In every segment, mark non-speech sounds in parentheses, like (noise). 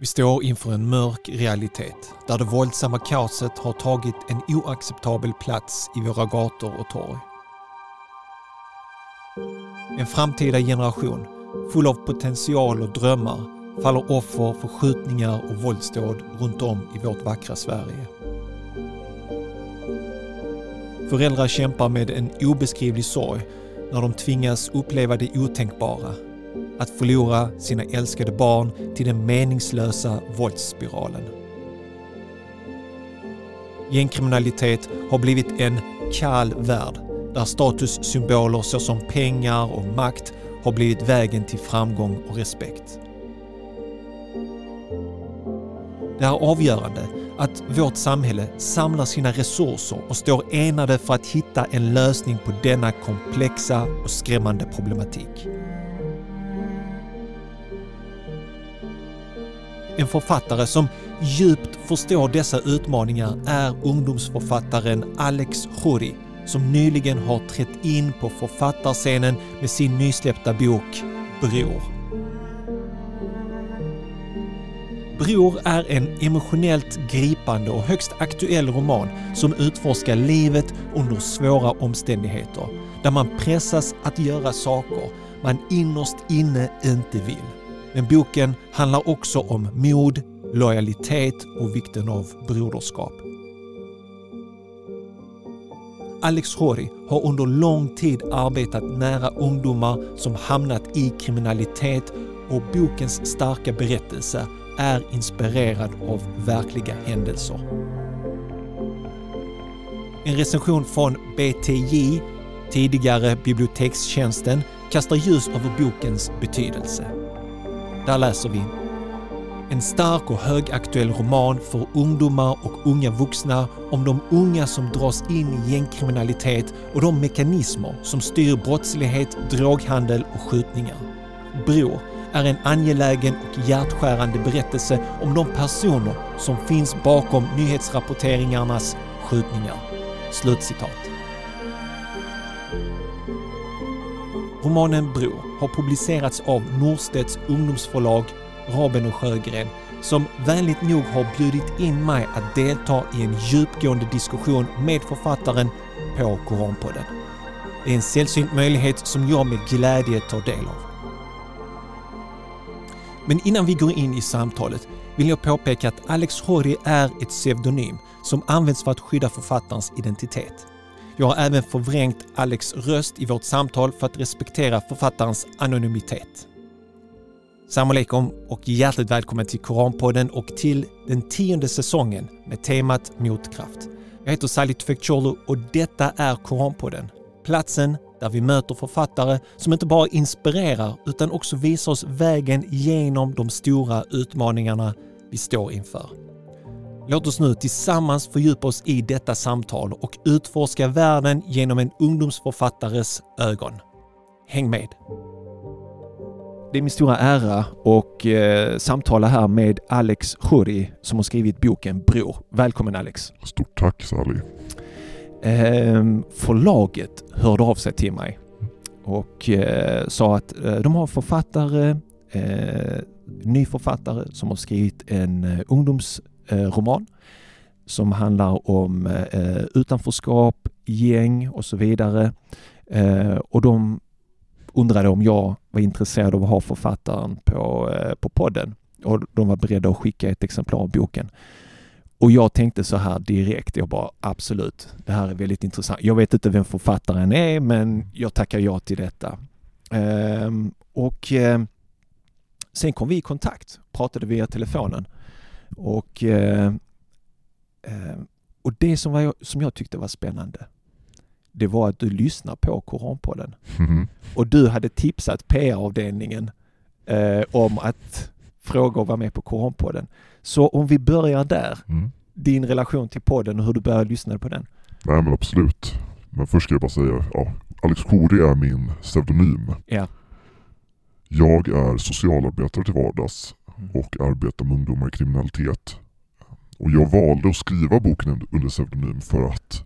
Vi står inför en mörk realitet där det våldsamma kaoset har tagit en oacceptabel plats i våra gator och torg. En framtida generation full av potential och drömmar faller offer för skjutningar och våldsdåd runt om i vårt vackra Sverige. Föräldrar kämpar med en obeskrivlig sorg när de tvingas uppleva det otänkbara. Att förlora sina älskade barn till den meningslösa våldsspiralen. Gängkriminalitet har blivit en kall värld där statussymboler såsom pengar och makt har blivit vägen till framgång och respekt. Det är avgörande att vårt samhälle samlar sina resurser och står enade för att hitta en lösning på denna komplexa och skrämmande problematik. En författare som djupt förstår dessa utmaningar är ungdomsförfattaren Alex Khoury som nyligen har trätt in på författarscenen med sin nysläppta bok Bror. Bror är en emotionellt gripande och högst aktuell roman som utforskar livet under svåra omständigheter, där man pressas att göra saker man innerst inne inte vill. Men boken handlar också om mod, lojalitet och vikten av broderskap. Alex Rory har under lång tid arbetat nära ungdomar som hamnat i kriminalitet och bokens starka berättelse är inspirerad av verkliga händelser. En recension från BTJ, tidigare Bibliotekstjänsten, kastar ljus över bokens betydelse. Där läser vi en stark och högaktuell roman för ungdomar och unga vuxna om de unga som dras in i gängkriminalitet och de mekanismer som styr brottslighet, droghandel och skjutningar. Brå är en angelägen och hjärtskärande berättelse om de personer som finns bakom nyhetsrapporteringarnas skjutningar. Slutcitat. Romanen Bror har publicerats av Norstedts ungdomsförlag Raben och Sjögren som vänligt nog har bjudit in mig att delta i en djupgående diskussion med författaren på Koranpodden. Det är en sällsynt möjlighet som jag med glädje tar del av. Men innan vi går in i samtalet vill jag påpeka att Alex Hori är ett pseudonym som används för att skydda författarens identitet. Jag har även förvrängt Alex röst i vårt samtal för att respektera författarens anonymitet. Salam alaikum och hjärtligt välkommen till Koranpodden och till den tionde säsongen med temat Motkraft. Jag heter Salih Tufekcioglu och detta är Koranpodden. Platsen där vi möter författare som inte bara inspirerar utan också visar oss vägen genom de stora utmaningarna vi står inför. Låt oss nu tillsammans fördjupa oss i detta samtal och utforska världen genom en ungdomsförfattares ögon. Häng med! Det är min stora ära och eh, samtala här med Alex Khoury som har skrivit boken Bror. Välkommen Alex! Stort tack Sally! Eh, förlaget hörde av sig till mig och eh, sa att eh, de har författare, eh, ny författare som har skrivit en eh, Eh, roman som handlar om eh, utanförskap, gäng och så vidare. Eh, och de undrade om jag var intresserad av att ha författaren på, eh, på podden och de var beredda att skicka ett exemplar av boken. Och jag tänkte så här direkt, jag bara absolut, det här är väldigt intressant. Jag vet inte vem författaren är, men jag tackar ja till detta. Ehm, och eh, sen kom vi i kontakt, pratade via telefonen och, eh, eh, och det som, var, som jag tyckte var spännande, det var att du lyssnar på Koranpodden. Mhm. Och du hade tipsat PR-avdelningen eh, om att fråga och vara med på Koranpodden. Så om vi börjar där, Mm. din relation till podden och hur du började lyssna på den. Nej men absolut. Men först ska jag bara säga, ja, Alex Khoury är min pseudonym. Ja. Jag är socialarbetare till vardags Mm. Och arbetar med ungdomar i kriminalitet. Och jag valde att skriva boken under- pseudonym för att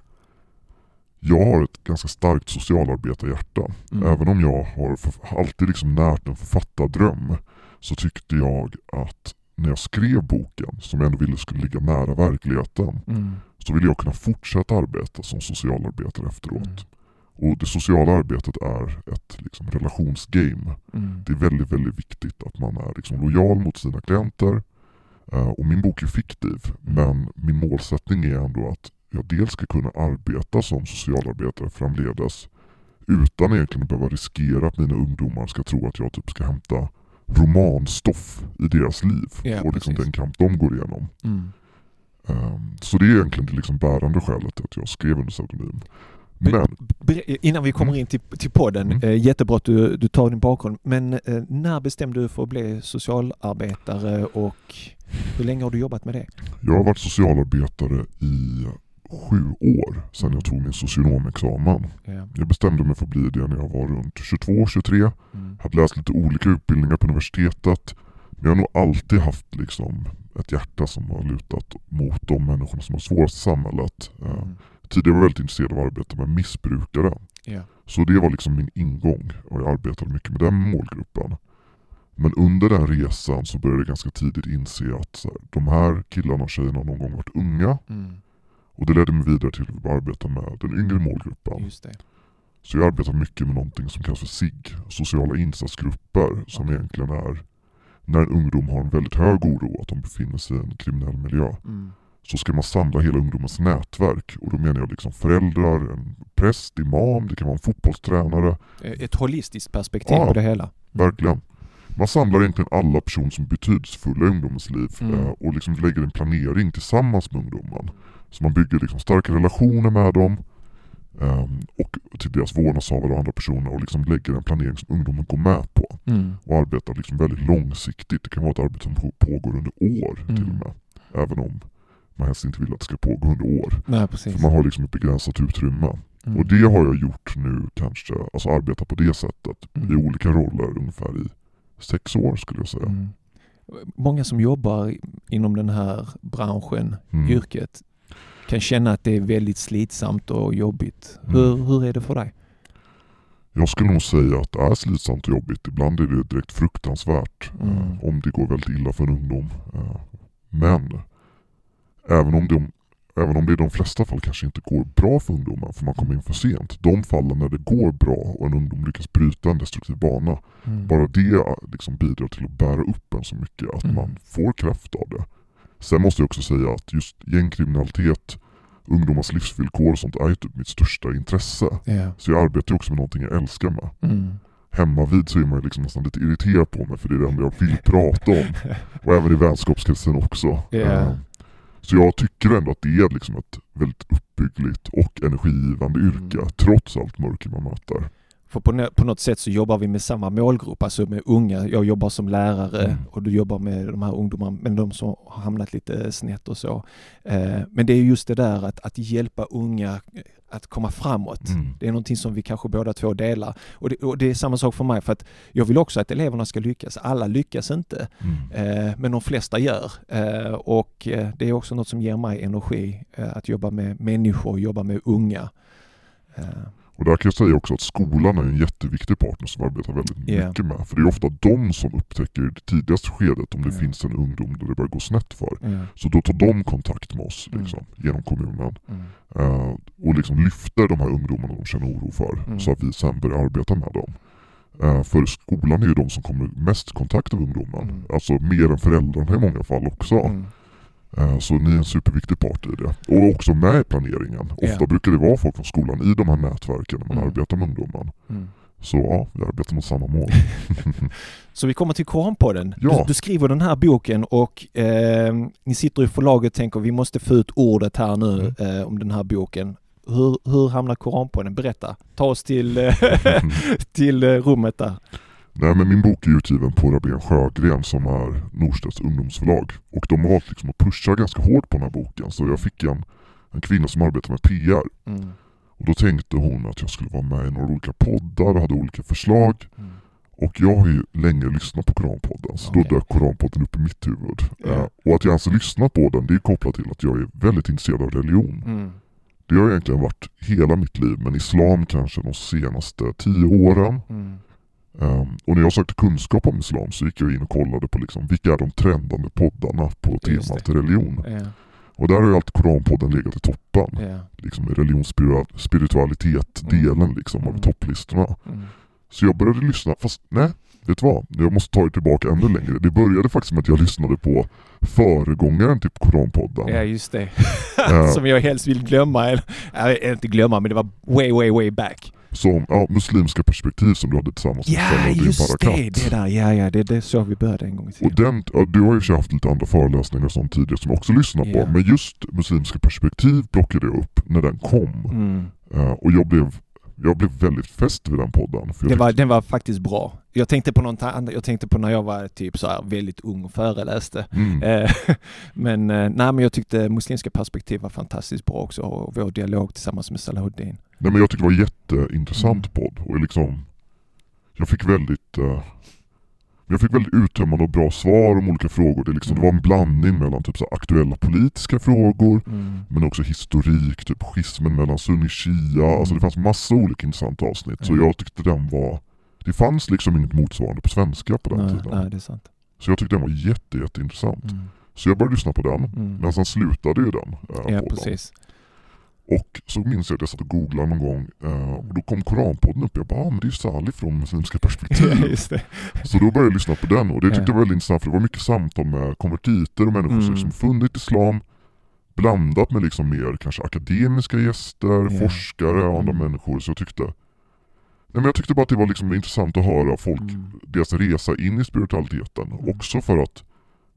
jag har ett ganska starkt socialarbetarhjärta. Mm. Även om jag har alltid liksom närt en författardröm så tyckte jag att när jag skrev boken, som jag ändå ville skulle ligga nära verkligheten, Mm. så ville jag kunna fortsätta arbeta som socialarbetare efteråt. Mm. Och det sociala arbetet är ett liksom, relationsgame. Mm. Det är väldigt, väldigt viktigt att man är liksom, lojal mot sina klienter. Eh, och min bok är fiktiv, men min målsättning är ändå att jag dels ska kunna arbeta som socialarbetare framledes utan egentligen att behöva riskera att mina ungdomar ska tro att jag typ ska hämta romanstoff i deras liv Ja, och liksom precis. den kamp de går igenom. Mm. Ehm, så det är egentligen det liksom bärande skälet till att jag skrev under pseudonym. Innan vi kommer Mm. in till, till podden, Mm. eh, jättebra att du, du tar din bakgrund, men eh, när bestämde du för att bli socialarbetare och hur länge har du jobbat med det? jag har varit socialarbetare i sju år sedan jag tog min socionomexamen. Ja. Jag bestämde mig för att bli det när jag var runt 22-23. Mm. Hade läst lite olika utbildningar på universitetet. Men jag har nog alltid haft liksom ett hjärta som har lutat mot de människorna som har svårast i samhället. Eh, Mm. Tidigare var jag väldigt intresserad av att arbeta med missbrukare. Ja. Så det var liksom min ingång och jag arbetade mycket med den målgruppen. Men under den resan så började jag ganska tidigt inse att så här, de här killarna och tjejerna har någon gång varit unga Mm. och det ledde mig vidare till att arbeta med den yngre målgruppen. Så jag arbetar mycket med någonting som kallas för SIG, sociala insatsgrupper, som egentligen är när en ungdom har en väldigt hög oro att de befinner sig i en kriminell miljö. Mm. Så ska man samla hela ungdomens nätverk och då menar jag liksom föräldrar, en präst, imam, det kan vara en fotbollstränare, Eh, Ett holistiskt perspektiv Ja. på det hela. verkligen. Man samlar egentligen alla personer som är betydelsefulla i ungdomens liv Mm. eh, och liksom lägger en planering tillsammans med ungdomen. Så man bygger liksom starka relationer med dem ehm, och till deras vårdnadshavare och andra personer och liksom lägger en planering som ungdomen går med på. Mm. Och arbetar liksom väldigt långsiktigt. Det kan vara ett arbete som på- pågår under år till Mm. och med. Även om man helst inte vill att det ska pågå under år. Nej, precis. För man har liksom ett begränsat utrymme. Mm. Och det har jag gjort nu kanske, alltså arbetat på det sättet Mm. i olika roller ungefär i sex år skulle jag säga. Mm. Många som jobbar inom den här branschen, Mm. yrket, kan känna att det är väldigt slitsamt och jobbigt. Mm. Hur, hur är det för dig? Jag skulle nog säga att det är slitsamt och jobbigt. Ibland är det direkt fruktansvärt Mm. eh, om det går väldigt illa för en ungdom. Eh, men även om, de, även om det i de flesta fall kanske inte går bra för ungdomar för man kommer in för sent. De fallen när det går bra och en ungdom lyckas bryta en destruktiv bana. Mm. Bara det eh, liksom bidrar till att bära upp en så mycket att Mm. man får kraft av det. Sen måste jag också säga att just gängkriminalitet, ungdomars livsvillkor och sånt är ju typ mitt största intresse. Ja. Så jag arbetar också med någonting jag älskar med. Mm. Hemma vid så är man liksom nästan lite irriterad på mig för det är det enda jag vill prata om. (laughs) Och även i vänskapskretsen också. Ja. Eh, Så jag tycker ändå att det är liksom ett väldigt uppbyggligt och energigivande yrke Mm. trots allt mörker man möter. För på, på något sätt så jobbar vi med samma målgrupp, alltså med unga. Jag jobbar som lärare Mm. och du jobbar med de här ungdomarna, men de som har hamnat lite snett och så. Eh, men det är just det där att, att hjälpa unga eh, att komma framåt. Mm. Det är någonting som vi kanske båda två delar. Och det, och det är samma sak för mig för att jag vill också att eleverna ska lyckas. Alla lyckas inte, Mm. eh, men de flesta gör. Eh, och eh, det är också något som ger mig energi eh, att jobba med människor, jobba med unga. Och där kan jag säga också att skolan är en jätteviktig partner som vi arbetar väldigt Ja. mycket med. För det är ofta de som upptäcker det tidigaste skedet om det Ja. finns en ungdom där det börjar gå snett för. ja. Så då tar de kontakt med oss Mm. liksom, genom kommunen. Mm. Eh, och liksom lyfter de här ungdomarna de känner oro för. Mm. Så att vi sen börjar arbeta med dem. Eh, för skolan är ju de som kommer mest kontakt med ungdomen. Mm. Alltså mer än föräldrarna i många fall också. Eh, så ni är en superviktig part i det. Och också med i planeringen. Ofta brukar det vara folk från skolan i de här nätverken när man Mm. arbetar med ungdomen. Mm. Så ja, vi arbetar mot samma mål. (laughs) Så vi kommer till Koranpodden. Ja. Du, du skriver den här boken och eh, ni sitter i förlaget och tänker vi måste få ut ordet här nu Mm. eh, om den här boken. Hur, hur hamnar Koranpodden? Berätta. Ta oss till, eh, (laughs) (laughs) till eh, rummet där. Nej men min bok är utgiven på Rabén Sjögren som är Norstedts ungdomsförlag. Och de har valt liksom att pusha ganska hårt på den här boken. Så jag fick en, en kvinna som arbetar med PR. Mm. Och då tänkte hon att jag skulle vara med i några olika poddar och hade olika förslag. Mm. Och jag har ju länge lyssnat på Koranpodden, så Okej. då dök Koranpodden upp i mitt huvud. Ja. Eh, och att jag ens har lyssnat på den, det är kopplat till att jag är väldigt intresserad av religion. Mm. Det har egentligen varit hela mitt liv, men islam kanske de senaste tio åren. Mm. Um, och när jag sökte kunskap om islam så gick jag in och kollade på liksom, vilka är de trendande poddarna på temat religion. Ja. Och där har ju alltid Koranpodden legat i toppen. Ja. Liksom i religionsspiritualitet-delen Mm. liksom, av Mm. topplistorna. Mm. Så jag började lyssna, fast nej, vet du vad? Jag måste ta det tillbaka ännu längre. Det började faktiskt med att jag lyssnade på föregångaren till Koranpodden. ja, just det. (laughs) Som jag helst vill glömma. Eller, inte glömma, men det var way, way, way back. Som ja, muslimska perspektiv som du hade tillsammans med Ja, Salahuddin just det. Barakat. Det där. Ja, ja. Det, det så vi började en gång i Och tiden. den, ja, du har ju och haft lite andra föreläsningar och sånt tidigare som jag också lyssnat Ja. på. Men just muslimska perspektiv plockade jag upp när den kom. Mm. Eh, och jag blev, jag blev väldigt fäst vid den podden. Det var, den var faktiskt bra. Jag tänkte på något annat. Jag tänkte på när jag var typ så här väldigt ung och föreläste. mm, Eh, (laughs) men, eh, nej, men jag tyckte muslimska perspektiv var fantastiskt bra också och vår dialog tillsammans med Salahuddin. Nej, men jag tyckte det var jätteintressant Mm. podd. Och liksom, jag fick väldigt eh, jag fick väldigt uttömmande och bra svar om olika frågor. Det, liksom, det var en blandning mellan typ så aktuella politiska frågor Mm. men också historik, typ schismen mellan sunni shia. Alltså det fanns massa olika intressanta avsnitt. Så Mm. jag tyckte den var... Det fanns liksom inget motsvarande på svenska på den Nej, tiden. nej, det är sant. Så jag tyckte den var jätte, jätteintressant. Mm. Så jag började lyssna på den. Mm. Men sen slutade ju den. eh, Ja, podden. precis. Och så minns jag att jag satt och googlade någon gång eh, och då kom Koranpodden upp. Jag bara, ah, men det är ju Salih från Muslimska Ja, perspektiv. (laughs) just det. så då började jag lyssna på den och det tyckte Ja. jag var väldigt intressant för det var mycket samtal med konvertiter och människor som Mm. liksom funnit islam blandat med liksom mer kanske akademiska gäster, Ja. forskare och andra Mm. människor. Så jag tyckte Nej, men jag tyckte bara att det var liksom intressant att höra folk, Mm. deras resa in i spiritualiteten. Mm. Också för att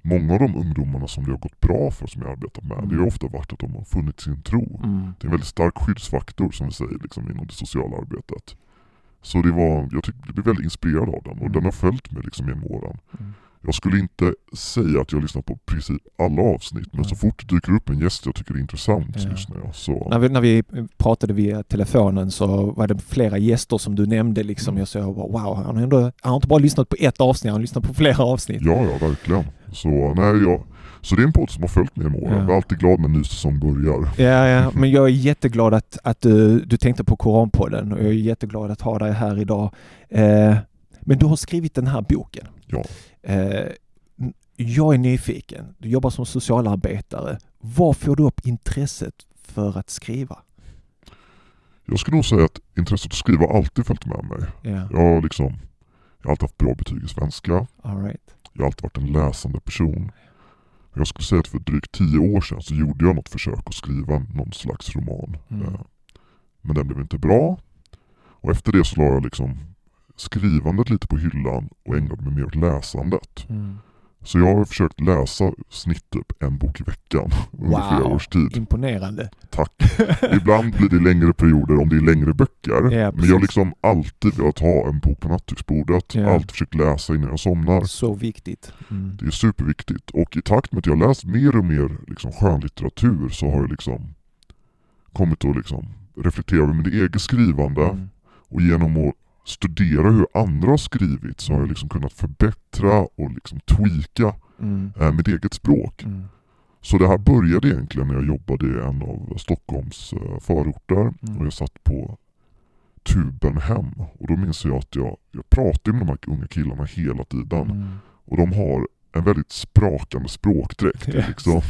många av de ungdomarna som det har gått bra för som jag arbetat med, Mm. det har ofta varit att de har funnit sin tro. Mm. Det är en väldigt stark skyddsfaktor som vi säger liksom, inom det sociala arbetet. Så det var, jag tyckte, blev väldigt inspirerad av den och Mm. den har följt mig liksom genom åren. Mm. Jag skulle inte säga att jag lyssnar på princip alla avsnitt men Nej. så fort det dyker upp en gäst jag tycker är intressant så Ja. lyssnar jag. Så, När vi, när vi pratade via telefonen så var det flera gäster som du nämnde liksom. Mm. Jag sa bara, wow, han har, ändå, han har inte bara lyssnat på ett avsnitt, han har lyssnat på flera avsnitt. ja, ja verkligen. Så, nej, jag, så det är en podd som har följt mig genom åren. Ja. Jag är alltid glad när en ny säsong börjar. Ja, ja, (laughs) men jag är jätteglad att, att du, du tänkte på Koranpodden och jag är jätteglad att ha dig här idag. Eh, men du har skrivit den här boken. Ja. Eh, jag är nyfiken. Du jobbar som socialarbetare. Var får du upp intresset för att skriva? Jag skulle nog säga att intresset att skriva alltid följt med mig. Ja, Jag har liksom, jag har alltid haft bra betyg i svenska. all right. Jag har alltid varit en läsande person. Jag skulle säga att för drygt tio år sedan så gjorde jag något försök att skriva någon slags roman. Mm. Eh, Men den blev inte bra. Och efter det så la jag liksom skrivandet lite på hyllan och ägnade mig mer åt läsandet. Mm. Så jag har försökt läsa snitt typ en bok i veckan (laughs) under Wow. flera års tid. Imponerande. Tack. (laughs) Ibland blir det längre perioder om det är längre böcker. Ja, men jag har liksom alltid velat ha en bok på nattduksbordet. Ja. Alltid försökt läsa innan jag somnar. Så viktigt. Mm. Det är superviktigt och i takt med att jag läst mer och mer liksom skönlitteratur så har jag liksom kommit att liksom reflektera över mitt eget skrivande Mm. och genom att studera hur andra har skrivit så har jag liksom kunnat förbättra och liksom tweaka Mm. eh, mitt eget språk. Mm. Så det här började egentligen när jag jobbade i en av Stockholms eh, förorter Mm. och jag satt på tuben hem och då minns jag att jag, jag pratade med de här unga killarna hela tiden Mm. och de har en väldigt sprakande språkdräkt. Yes. liksom,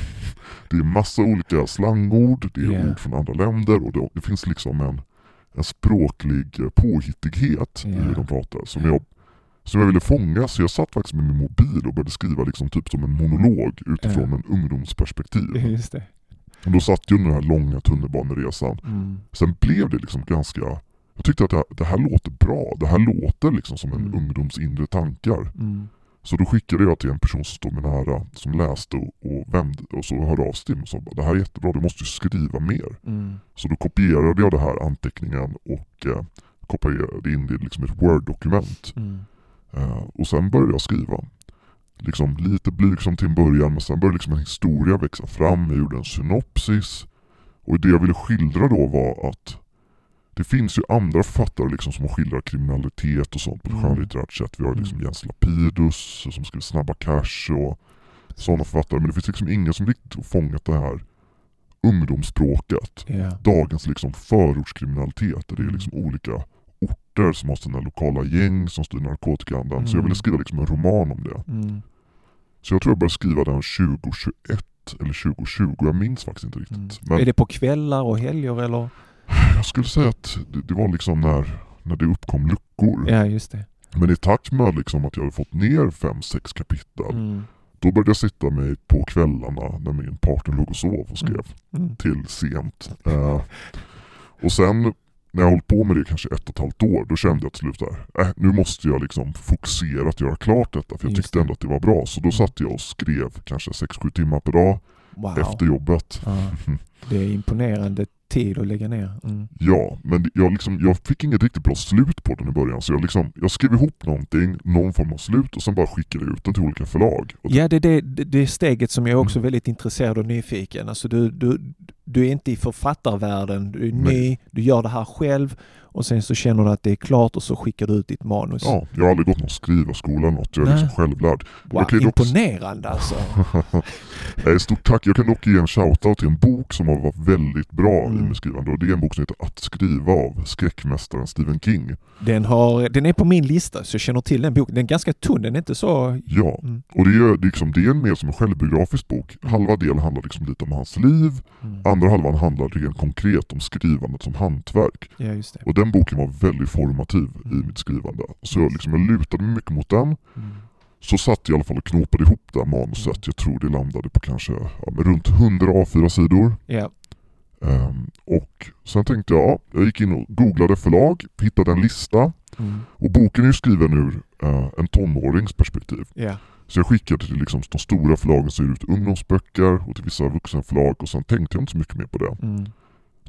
det är massa olika slangord, det är Yeah. ord från andra länder och det, det finns liksom en, en språklig påhittighet i Yeah. hur de pratar som jag, som jag ville fånga. Så jag satt faktiskt med min mobil och började skriva liksom typ som en monolog utifrån en ungdomsperspektiv. Just det. Och då satt jag under den här långa tunnelbaneresan. Mm. Sen blev det liksom ganska jag tyckte att det här, det här låter bra. Det här låter liksom som en Mm. ungdoms inre tankar. Mm. Så då skickade jag till en person som stod mig nära som läste och, och vände och så hörde av sig till mig och sa det här är jättebra, du måste ju skriva mer. Mm. Så då kopierade jag det här anteckningen och eh, kopierade in det i liksom ett word-dokument. Mm. Eh, och sen började jag skriva. Liksom lite blygsamt till en början men sen började liksom en historia växa fram. Jag gjorde en synopsis. Och det jag ville skildra då var att det finns ju andra författare liksom som har skildrat kriminalitet och sånt på ett Mm. skönlitterärt sätt. Vi har liksom Mm. Jens Lapidus som skriver Snabba Cash och sådana författare. Men det finns liksom ingen som riktigt fångat det här ungdomsspråket. Ja. Dagens liksom förortskriminalitet där det är Mm. liksom olika förorter som har sina lokala gäng som styr narkotikahandeln. Så jag Mm. ville skriva liksom en roman om det. Mm. Så jag tror jag började skriva den 2021 eller 2020, jag minns faktiskt inte riktigt. Mm. Men Är det på kvällar och helger eller? Jag skulle säga att det, det var liksom när, när det uppkom luckor. Ja, just det. Men i takt med liksom att jag hade fått ner fem sex kapitel, Mm. då började jag sitta mig på kvällarna när min partner låg och sov och skrev Mm. till sent. Eh, och sen när jag hållit på med det kanske ett och ett halvt år, då kände jag till slut där, äh, nu måste jag liksom fokusera att göra klart detta, för jag tyckte ändå att det var bra. Så då satt jag och skrev kanske 6-7 timmar per dag Wow. efter jobbet. Ja. (laughs) Det är imponerande tid att lägga ner. Mm. Ja, men jag, liksom, jag fick inget riktigt bra slut på den i början, så jag, liksom, jag skrev ihop någonting, någon form av slut och sen bara skickade ut den till olika förlag. Ja, det är det, det, steget som jag är också väldigt intresserad och nyfiken. Alltså du, du, du är inte i författarvärlden, du är ny, du gör det här själv och sen så känner du att det är klart och så skickar du ut ditt manus. Ja, jag har aldrig gått någon skrivarskola något, jag är Nej. liksom självlärd. wow, imponerande alltså. (laughs) Nej, stort tack. Jag kan dock ge en shoutout till en bok som har varit väldigt bra Mm. i skrivande och det är en bok som heter Att skriva av skräckmästaren Stephen King. Den, har, den är på min lista så jag känner till den boken. Den är ganska tunn, den är inte så... Ja, Mm. och det är, det är, liksom, det är mer som en självbiografisk bok. Halva delen handlar liksom lite om hans liv, Mm. Andra halvan handlar rent konkret om skrivandet som hantverk. Ja. Och den boken var väldigt formativ Mm. i mitt skrivande. Så jag, liksom, jag lutade mig mycket mot den. Mm. Så satt jag i alla fall och knåpade ihop det här manuset. Jag tror det landade på kanske ja, runt 100 A4-sidor. Ja. Ehm, och sen tänkte jag, ja, jag gick in och googlade förlag, hittade en lista. Mm. Och boken är ju skriven ur eh, en tonårings perspektiv. Ja. Så jag skickade till liksom de stora förlagen som ger ut ungdomsböcker och till vissa vuxenförlag och sen tänkte jag inte så mycket mer på det. Mm.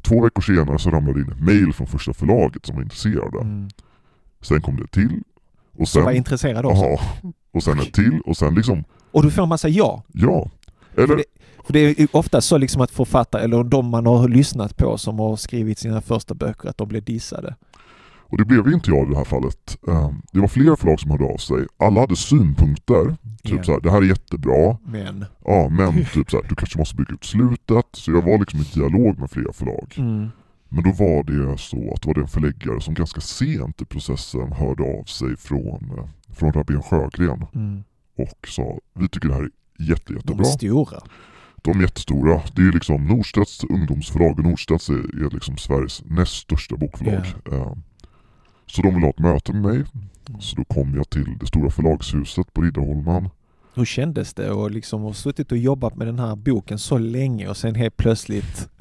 Två veckor senare så ramlade det in ett mail från första förlaget som var intresserade. Mm. Sen kom det till. Och Så var sen, intresserad också. aha, och sen ett till och sen liksom, Och du får en massa ja. ja. För Eller, det, för det är ofta så liksom att författare, eller de man har lyssnat på som har skrivit sina första böcker, att de blir dissade. Och det blev ju inte jag i det här fallet. Ehm, det var flera förlag som hörde av sig. Alla hade synpunkter. Typ Ja. så här, det här är jättebra. Men... Ja, men typ så här, du kanske måste bygga ut slutet. Så jag var liksom i dialog med flera förlag. Mm. Men då var det så att det var det en förläggare som ganska sent i processen hörde av sig från, eh, från Rabén Sjögren Mm. och sa vi tycker det här är jätte, De jättebra. är stora. De är jättestora. Det är liksom Norstedts ungdomsförlag och Norstedts är, är liksom Sveriges näst största bokförlag. Eh, Så de ville ha ett möte med mig. Så då kom jag till det stora förlagshuset på Riddarholmen. Hur kändes det att liksom ha suttit och jobbat med den här boken så länge och sen helt plötsligt... (laughs)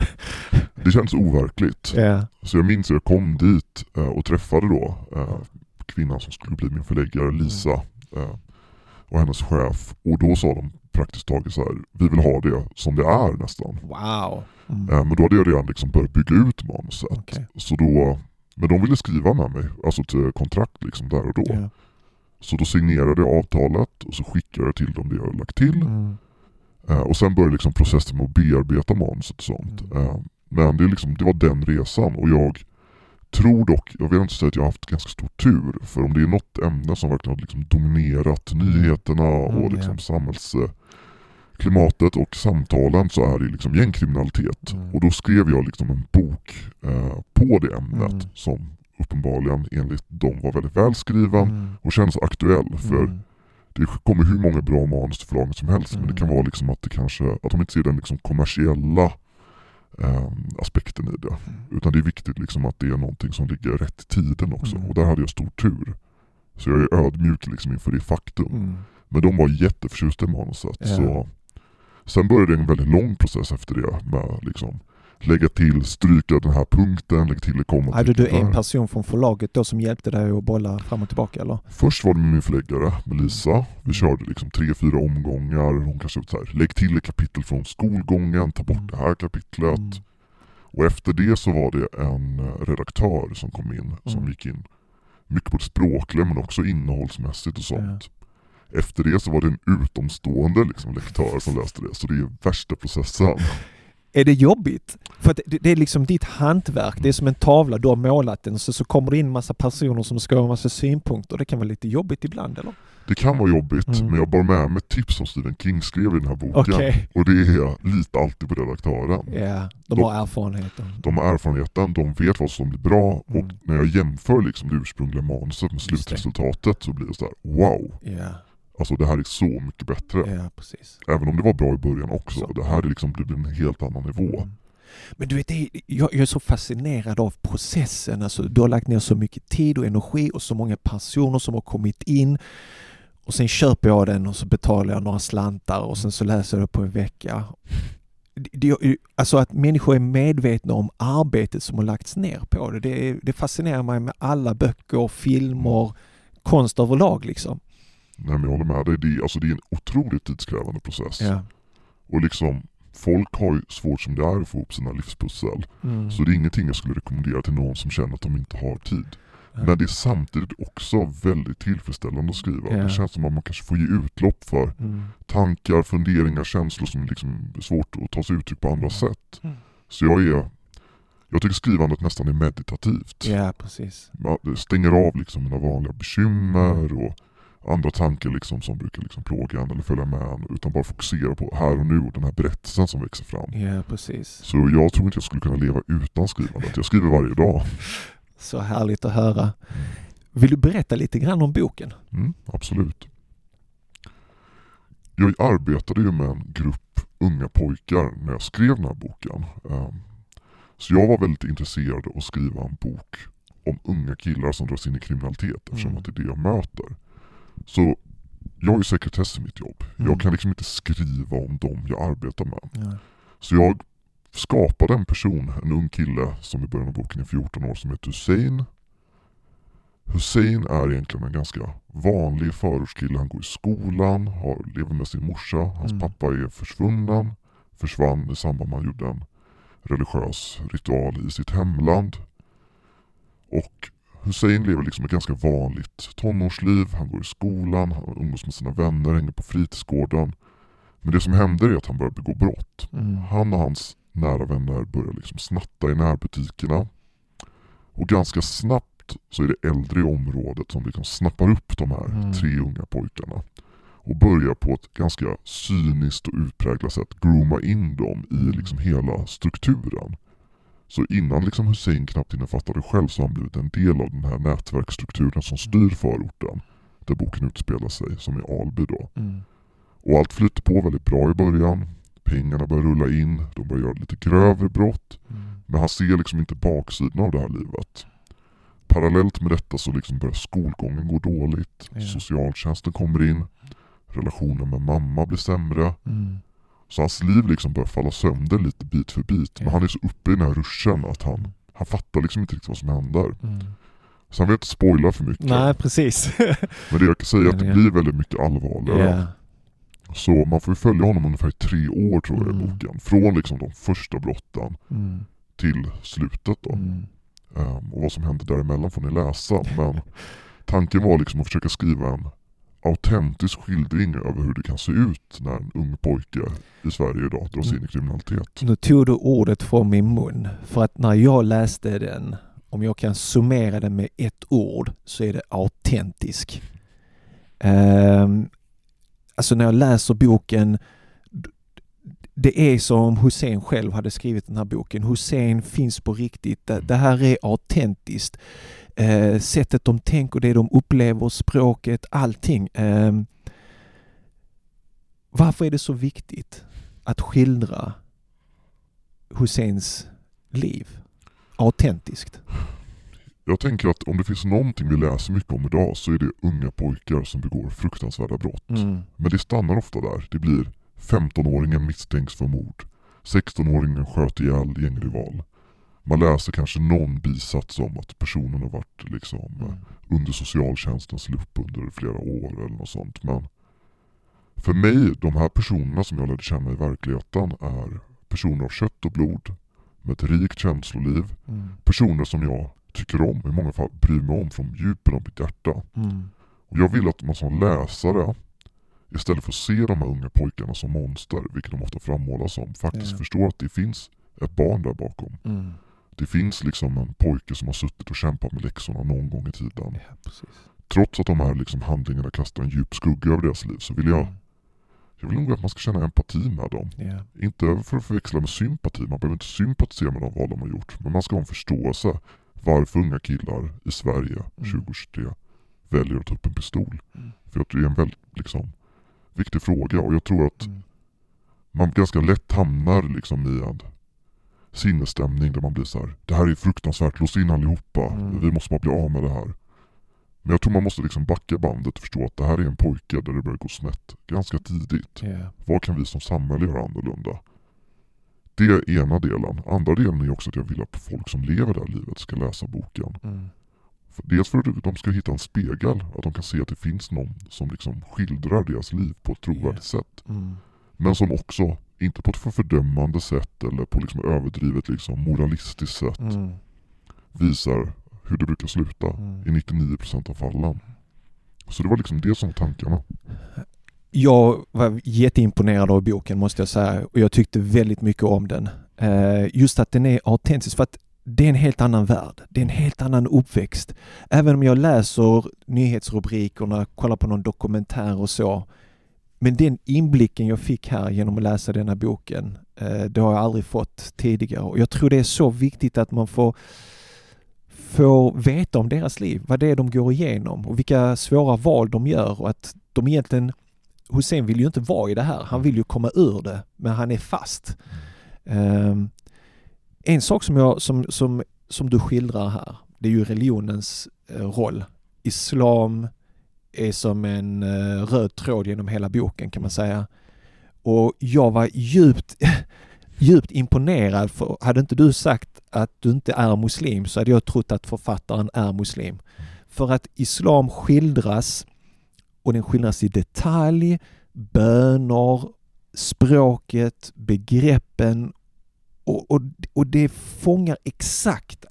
Det kändes overkligt. Ja. Så jag minns att jag kom dit eh, och träffade då eh, kvinnan som skulle bli min förläggare, Lisa, eh, och hennes chef. Och då sa de praktiskt taget så här, vi vill ha det som det är nästan. Wow. Mm. Men då hade jag redan liksom börjat bygga ut manuset. Okej. Så då, men de ville skriva med mig, alltså till kontrakt liksom där och då. Ja. Så då signerade jag avtalet och så skickade jag till dem det jag hade lagt till. Mm. Eh, och sen började liksom processen med att bearbeta manuset och sånt. Mm. Eh, men det, är liksom, det var den resan och jag tror dock, jag vill inte säga att jag har haft ganska stor tur, för om det är något ämne som verkligen har liksom dominerat nyheterna och Mm, liksom ja. Samhällsklimatet och samtalen så är det liksom gängkriminalitet. Mm. Och då skrev jag liksom en bok eh, på det ämnet Mm. som uppenbarligen enligt dem var väldigt välskriven Mm. och kändes aktuell. För Mm. det kommer hur många bra manus till förlagen som helst men det kan Mm. vara liksom att det kanske, att de inte ser den liksom kommersiella eh, aspekten i det. Utan det är viktigt liksom att det är någonting som ligger rätt i tiden också. Mm. Och där hade jag stor tur. Så jag är ödmjuk liksom inför det faktum. Mm. Men de var jätteförtjusta i manuset. Ja. Så sen började en väldigt lång process efter det med liksom lägga till, stryka den här punkten, lägga till det komma Hade du en person från förlaget då som hjälpte dig att bolla fram och tillbaka eller? Först var det med min förläggare, med Lisa. Mm. Vi körde liksom tre, fyra omgångar. Hon kanske så här, lägg till ett kapitel från skolgången, ta bort Mm. det här kapitlet. Mm. Och efter det så var det en eh, redaktör som kom in, som Mm. gick in mycket på det språkliga men också innehållsmässigt och sånt. Ja. Efter det så var det en utomstående liksom, lektör som läste det, så det är värsta processen. Är det jobbigt? För det, är liksom ditt hantverk, det är som en tavla, du har målat den så, så kommer det in massa personer som ska ha massa synpunkter. Det kan vara lite jobbigt ibland eller? Det kan vara jobbigt, Mm. men jag bar med mig tips som Stephen King skrev i den här boken. Okej. Och det är litar alltid på redaktören. Ja, de De- har erfarenheten. De har erfarenheten, de vet vad som blir bra Mm. och när jag jämför liksom det ursprungliga manuset med slutresultatet så blir det så här: wow! Ja, Alltså det här är så mycket bättre. ja precis. Även om det var bra i början också. Så. Det här är liksom, det blir en helt annan nivå. Mm. Men du vet, jag, är så fascinerad av processen. Alltså, du har lagt ner så mycket tid och energi och så många personer som har kommit in. Och sen köper jag den och så betalar jag några slantar och sen så läser jag det på en vecka. Det- Alltså att människor är medvetna om arbetet som har lagts ner på det. Det, det fascinerar mig med alla böcker, filmer, konst överlag liksom. Nej men jag håller med dig, det är, alltså, det är en otroligt tidskrävande process. Ja. Och liksom, folk har ju svårt som det är att få ihop sina livspussel. Mm. Så det är ingenting jag skulle rekommendera till någon som känner att de inte har tid. Ja. Men det är samtidigt också väldigt tillfredsställande att skriva. Ja. Det känns som att man kanske får ge utlopp för Mm. tankar, funderingar, känslor som liksom är svårt att ta sig uttryck på andra Mm. sätt. Mm. Så jag är jag tycker skrivandet nästan är meditativt. Ja, precis. Man stänger av liksom mina vanliga bekymmer och andra tankar liksom som brukar liksom plåga en eller följa med en. Utan bara fokusera på här och nu och den här berättelsen som växer fram. Ja, precis. Så jag tror inte jag skulle kunna leva utan skrivandet. Jag skriver varje dag. Så härligt att höra. Vill du berätta lite grann om boken? Mm, absolut. Jag arbetade ju med en grupp unga pojkar när jag skrev den här boken. Ehm, Så jag var väldigt intresserad av att skriva en bok om unga killar som dras in i kriminalitet eftersom Mm. att det är det jag möter. Så jag har ju sekretess i mitt jobb. Mm. Jag kan liksom inte skriva om dem jag arbetar med. Ja. Så jag skapade en person, en ung kille som i början av boken är 14 år som heter Hussein. Hussein är egentligen en ganska vanlig förortskille. Han går i skolan, har, lever med sin morsa. Hans Mm. pappa är försvunnen. Försvann i samband med att han gjorde en religiös ritual i sitt hemland. Och Hussein lever liksom ett ganska vanligt tonårsliv. Han går i skolan, han umgås med sina vänner, hänger på fritidsgården. Men det som händer är att han börjar begå brott. Mm. Han och hans nära vänner börjar liksom snatta i närbutikerna. Och ganska snabbt så är det äldre i området som liksom snappar upp de här Mm. tre unga pojkarna. Och börjar på ett ganska cyniskt och utpräglat sätt grooma in dem i liksom hela strukturen. Så innan liksom Hussein knappt hinner fatta det själv så har han blivit en del av den här nätverksstrukturen som styr förorten. Där boken utspelar sig, som är Alby då. Mm. Och allt flyter på väldigt bra i början. Pengarna börjar rulla in, de börjar göra lite grövre brott. Mm. Men han ser liksom inte baksidan av det här livet. Parallellt med detta så liksom börjar skolgången gå dåligt. Ja. Socialtjänsten kommer in. Relationen med mamma blir sämre. Mm. Så hans liv liksom börjar falla sönder lite bit för bit. Men han är så uppe i den här ruschen att han, han fattar liksom inte riktigt vad som händer. Mm. Så han vill inte spoila för mycket. Nej, precis. (laughs) Men det jag kan säga är att det blir väldigt mycket allvarligare. ja. Så man får ju följa honom ungefär i tre år tror jag i Mm. boken. Från liksom de första brotten Mm. till slutet då. Mm. Ehm, och vad som händer däremellan får ni läsa. (laughs) Men tanken var liksom att försöka skriva en autentisk skildring över hur det kan se ut när en ung pojke i Sverige idag dras in i kriminalitet. Nu tog du ordet från min mun. För att när jag läste den, om jag kan summera den med ett ord, så är det autentisk. Um, alltså när jag läser boken, det är som om Hussein själv hade skrivit den här boken. Hussein finns på riktigt. Det, här är autentiskt. Eh, sättet de tänker, det de upplever, språket, allting. Ehm, varför är det så viktigt att skildra Husseins liv autentiskt? Jag tänker att om det finns någonting vi läser mycket om idag så är det unga pojkar som begår fruktansvärda brott. Mm. Men det stannar ofta där. Det blir 15-åringen misstänks för mord. 16-åringen sköt ihjäl gängrival. Man läser kanske någon bisats om att personen har varit liksom Mm. under socialtjänstens lupp under flera år eller något sånt. Men för mig, de här personerna som jag lärde känna i verkligheten är personer av kött och blod med ett rikt känsloliv. Mm. Personer som jag tycker om, i många fall bryr mig om från djupen av mitt hjärta. Mm. Och jag vill att man som läsare istället för att se de här unga pojkarna som monster, vilket de ofta frammålas som, faktiskt Ja. förstår att det finns ett barn där bakom. Mm. Det finns liksom en pojke som har suttit och kämpat med läxorna någon gång i tiden. Ja, trots att de här liksom handlingarna kastar en djup skugga över deras liv så vill jag, Mm. jag vill nog att man ska känna empati med dem. Ja. Inte för att förväxla med sympati, man behöver inte sympatisera med de val de har gjort. Men man ska ha en förståelse varför unga killar i Sverige 2023 väljer att ta upp en pistol. Mm. För jag tror det är en väldigt liksom, viktig fråga och jag tror att Mm. man ganska lätt hamnar liksom i en sinnesstämning där man blir så här. det här är fruktansvärt, lås in allihopa, Mm. vi måste bara bli av med det här. Men jag tror man måste liksom backa bandet och förstå att det här är en pojke där det börjar gå snett ganska tidigt. Ja. Vad kan vi som samhälle göra annorlunda? Det är ena delen. Andra delen är också att jag vill att folk som lever det här livet ska läsa boken. Mm. Dels för att de ska hitta en spegel, att de kan se att det finns någon som liksom skildrar deras liv på ett trovärdigt sätt. Mm. Men som också, inte på ett för fördömande sätt eller på liksom överdrivet liksom moralistiskt sätt, Mm. visar hur det brukar sluta Mm. i 99% av fallen. Så det var liksom det som var tankarna. Jag var jätteimponerad av boken måste jag säga och jag tyckte väldigt mycket om den. Eh, Just att den är autentisk för att det är en helt annan värld. Det är en helt annan uppväxt. Även om jag läser nyhetsrubrikerna, kollar på någon dokumentär och så. Men den inblicken jag fick här genom att läsa denna boken, eh, det har jag aldrig fått tidigare. Och jag tror det är så viktigt att man får, får veta om deras liv, vad det är de går igenom och vilka svåra val de gör och att de egentligen Hussein vill ju inte vara i det här. Han vill ju komma ur det, men han är fast. Ehm, en sak som, jag, som, som, som du skildrar här, det är ju religionens eh, roll. Islam är som en eh, röd tråd genom hela boken kan man säga. Och jag var djupt, (laughs) djupt imponerad för hade inte du sagt att du inte är muslim så hade jag trott att författaren är muslim. För att islam skildras och den skildras i detalj, böner, språket, begreppen och, och, och det fångar exakt.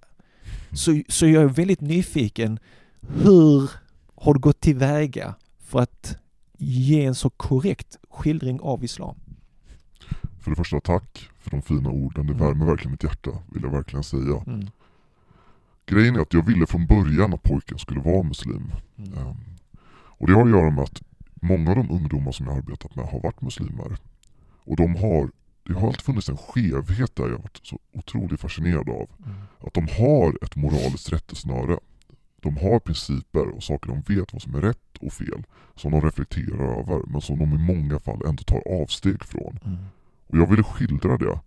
Så, så jag är väldigt nyfiken. Hur har du gått tillväga för att ge en så korrekt skildring av islam? För det första, tack för de fina orden. Det Mm. värmer verkligen mitt hjärta, vill jag verkligen säga. Mm. Grejen är att jag ville från början att pojken skulle vara muslim. Mm. Ehm, Och det har att göra med att många av de ungdomar som jag har arbetat med har varit muslimer. Och de har, det har alltid funnits en skevhet där jag har varit så otroligt fascinerad av. Mm. Att de har ett moraliskt rättesnöre. De har principer och saker de vet vad som är rätt och fel. Som de reflekterar över men som de i många fall ändå tar avsteg från. Mm. Och jag ville skildra det.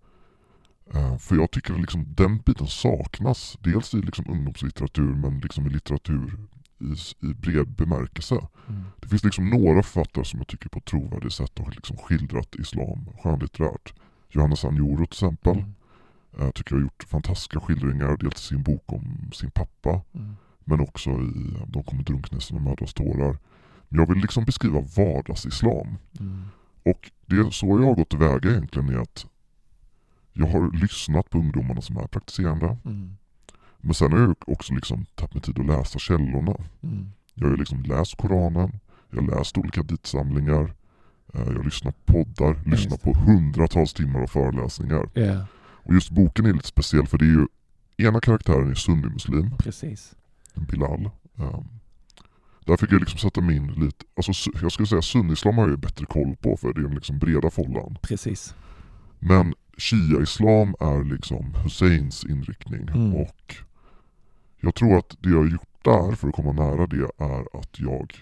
Eh, För jag tycker att liksom den biten saknas. Dels i liksom ungdomslitteratur men liksom i litteratur i, i bred bemärkelse. Mm. Det finns liksom några författare som jag tycker på ett trovärdigt sätt har liksom skildrat islam skönlitterärt. Johannes Anjoro till exempel. Mm. Jag tycker jag har gjort fantastiska skildringar. Dels i sin bok om sin pappa. Mm. Men också i De kommer drunkna i sina mödrars tårar. Men jag vill liksom beskriva vardagsislam. Mm. Och det är så jag har gått tillväga egentligen är att jag har lyssnat på ungdomarna som är praktiserande. Mm. Men sen har jag också liksom tagit mig tid att läsa källorna. Mm. Jag har liksom läst Koranen, jag har läst olika ditsamlingar, eh, jag har lyssnat på poddar, lyssnat just på hundratals timmar av föreläsningar. Ja, Och just boken är lite speciell för det är ju ena karaktären är sunnimuslim, precis. Bilal. Um, där fick jag liksom sätta mig in lite, alltså jag skulle säga sunnislam har jag ju bättre koll på för det är den liksom breda follan. Precis. Men Shia-islam är liksom Husseins inriktning Mm. och jag tror att det jag har gjort där för att komma nära det är att jag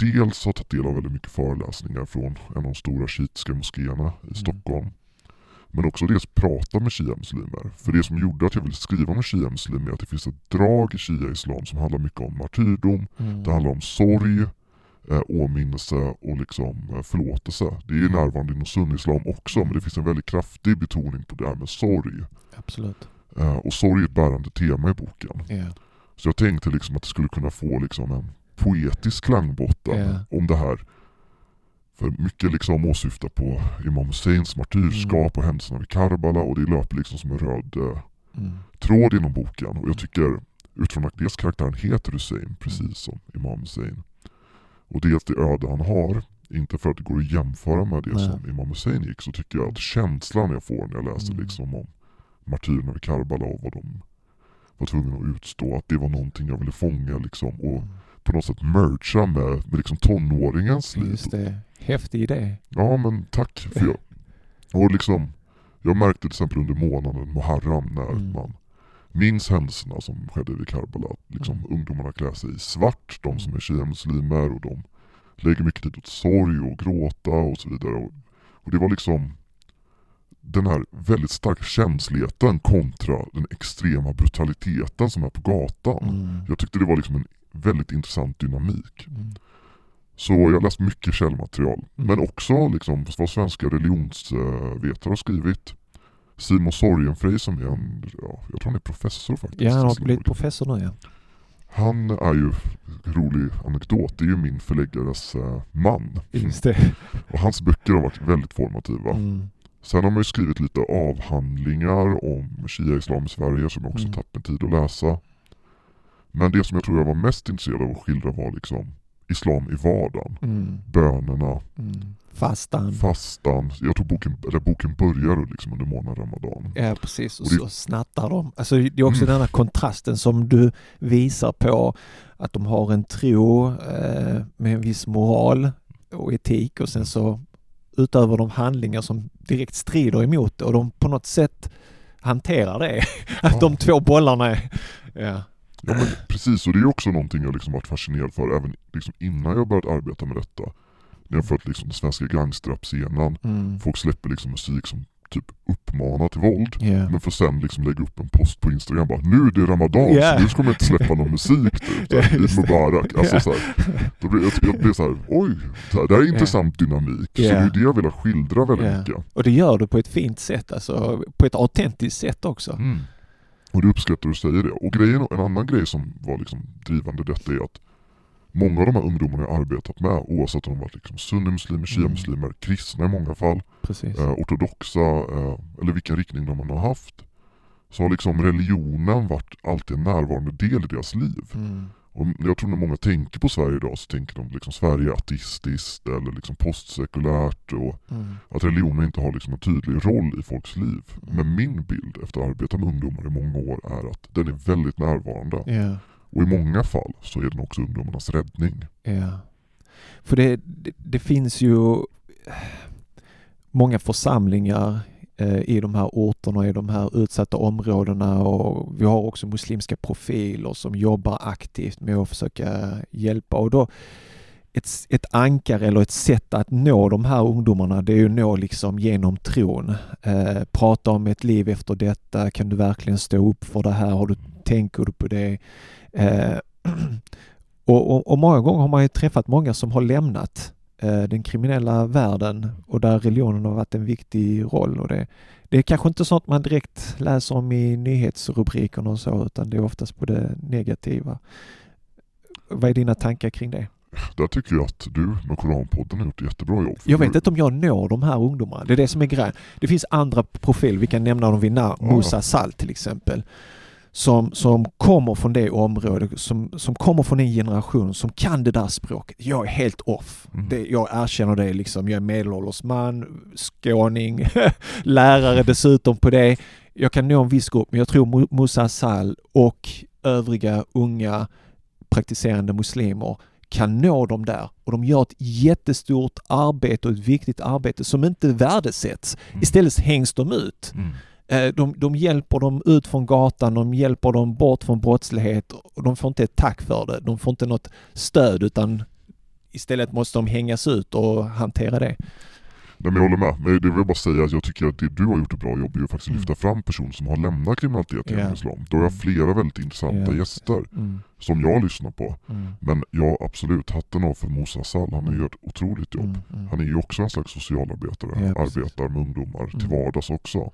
dels har tagit del av väldigt mycket föreläsningar från en av de stora shiitiska moskéerna i Stockholm. Men också dels prata med shia-muslimer. För det som gjorde att jag ville skriva om shia-muslimer är att det finns ett drag i shia-islam som handlar mycket om martyrdom, Mm. det handlar om sorg, eh, åminnelse och liksom eh, förlåtelse. Det är närvarande inom sunnislam också men det finns en väldigt kraftig betoning på det här med sorg. Absolut. Eh, och sorg är ett bärande tema i boken. Ja. Så jag tänkte liksom att det skulle kunna få liksom en poetisk klangbotten Ja. om det här. För mycket liksom åsyftar på Imam Husseins martyrskap och händelserna vid Karbala och det löper liksom som en röd eh, Mm. tråd inom boken. Och jag tycker utifrån att dels karaktären heter Hussein precis som Imam Hussein. Och dels det öde han har, inte för att det går att jämföra med det Nej. som Imam Hussein gick, så tycker jag att känslan jag får när jag läser Mm. liksom om martyrerna vid Karbala och vad de var tvungna att utstå, att det var någonting jag ville fånga liksom. Och Mm. På något sätt mercha med, med liksom tonåringens liv. Just det. Häftig idé. Ja men tack. För jag, och liksom, jag märkte till exempel under månaden Muharram när Mm. man minns händelserna som skedde vid Karbala. Att liksom, Mm. Ungdomarna klär sig i svart, de som är shia-muslimer och de lägger mycket tid åt sorg och gråta och så vidare. Och, och det var liksom den här väldigt starka känsligheten kontra den extrema brutaliteten som är på gatan. Mm. Jag tyckte det var liksom en väldigt intressant dynamik. Mm. Så jag har läst mycket källmaterial. Mm. Men också liksom vad svenska religionsvetare har skrivit. Simon Sorgenfrey som är en, ja, jag tror han är professor faktiskt. Ja, han har blivit professor nu ja. Han är ju, rolig anekdot, det är ju min förläggares eh, man. Just det. Och hans böcker har varit väldigt formativa. Mm. Sen har man ju skrivit lite avhandlingar om shia-islam i Sverige som jag också Mm. tagit mig tid att läsa. Men det som jag tror jag var mest intresserad av att skildra var liksom islam i vardagen. Mm. Bönerna, Mm. Fastan. fastan. Jag tror boken, eller boken börjar liksom under månaden Ramadan. Ja precis, och Och det- så snattar de. Alltså det är också Mm. den här kontrasten som du visar på att de har en tro eh, med en viss moral och etik och sen så utöver de handlingar som direkt strider emot det och de på något sätt hanterar det. (laughs) Att Ja. de två bollarna är... Ja. Ja men precis, och det är också någonting jag liksom varit fascinerad för även liksom innan jag började arbeta med detta. När jag följt liksom den svenska gangsterrap-scenen. Mm. Folk släpper liksom musik som typ uppmanar till våld. Ja. Men för sen liksom lägga upp en post på Instagram bara Nu är det Ramadan Ja. så nu ska man inte släppa någon musik typ. Såhär, det. Mubarak. Alltså, Ja. såhär, då blir jag, jag blir såhär, oj, såhär, det här är intressant dynamik. Så det är det jag vill skildra väldigt mycket. Och det gör du på ett fint sätt, alltså på ett autentiskt sätt också. Mm. Och det uppskattar du säger det. Och grejen, en annan grej som var liksom drivande detta är att många av de här ungdomarna jag arbetat med, oavsett om de varit liksom sunnimuslimer, shia-muslimer, kristna i många fall, eh, ortodoxa eh, eller vilken riktning de än har haft, så har liksom religionen varit alltid en närvarande del i deras liv. Mm. Och jag tror när många tänker på Sverige idag så tänker de liksom Sverige är ateistiskt eller liksom postsekulärt och Mm. att religionen inte har liksom en tydlig roll i folks liv. Mm. Men min bild efter att ha arbetat med ungdomar i många år är att den är väldigt närvarande. Ja. Och i många fall så är den också ungdomarnas räddning. Ja. För det, det, det finns ju många församlingar Eh, i de här orterna, i de här utsatta områdena och vi har också muslimska profiler som jobbar aktivt med att försöka hjälpa och då ett, ett ankare eller ett sätt att nå de här ungdomarna det är ju att nå liksom genom tron. Eh, prata om ett liv efter detta, kan du verkligen stå upp för det här? Har du, tänker du på det? Eh, (clears throat) och, och, och många gånger har man ju träffat många som har lämnat den kriminella världen och där religionen har varit en viktig roll. Och det, det är kanske inte sånt man direkt läser om i nyhetsrubrikerna och så utan det är oftast på det negativa. Vad är dina tankar kring det? Där tycker jag att du med Koranpodden har gjort ett jättebra jobb. Jag du- vet inte om jag når de här ungdomarna. Det är det som är grejen. Det finns andra profiler, vi kan nämna dem vid namn. Ja. Musa Sall till exempel. Som, som kommer från det området, som, som kommer från en generation som kan det där språket. Jag är helt off. Mm. Det, jag erkänner det liksom. Jag är medelålders man, skåning, (laughs) lärare dessutom på det. Jag kan nå en viss grupp, men jag tror Mu- Musa Sall och övriga unga praktiserande muslimer kan nå dem där och de gör ett jättestort arbete och ett viktigt arbete som inte värdesätts. Mm. Istället hängs de ut. Mm. Eh, De, de hjälper dem ut från gatan, de hjälper dem bort från brottslighet och de får inte ett tack för det. De får inte något stöd utan istället måste de hängas ut och hantera det. Nej, men jag håller med. Men det vill jag bara säga att jag tycker att det du har gjort ett bra jobb är ju faktiskt att Mm. lyfta fram personer som har lämnat kriminalitet genom Ja. islam. Då har jag flera väldigt intressanta Ja. gäster Mm, som jag lyssnar på. mm, Men ja, absolut, hatten av för Musa Sall. Han gör ett otroligt jobb. mm, mm. Han är ju också en slags socialarbetare, Ja, arbetar med ungdomar till Mm. vardags också.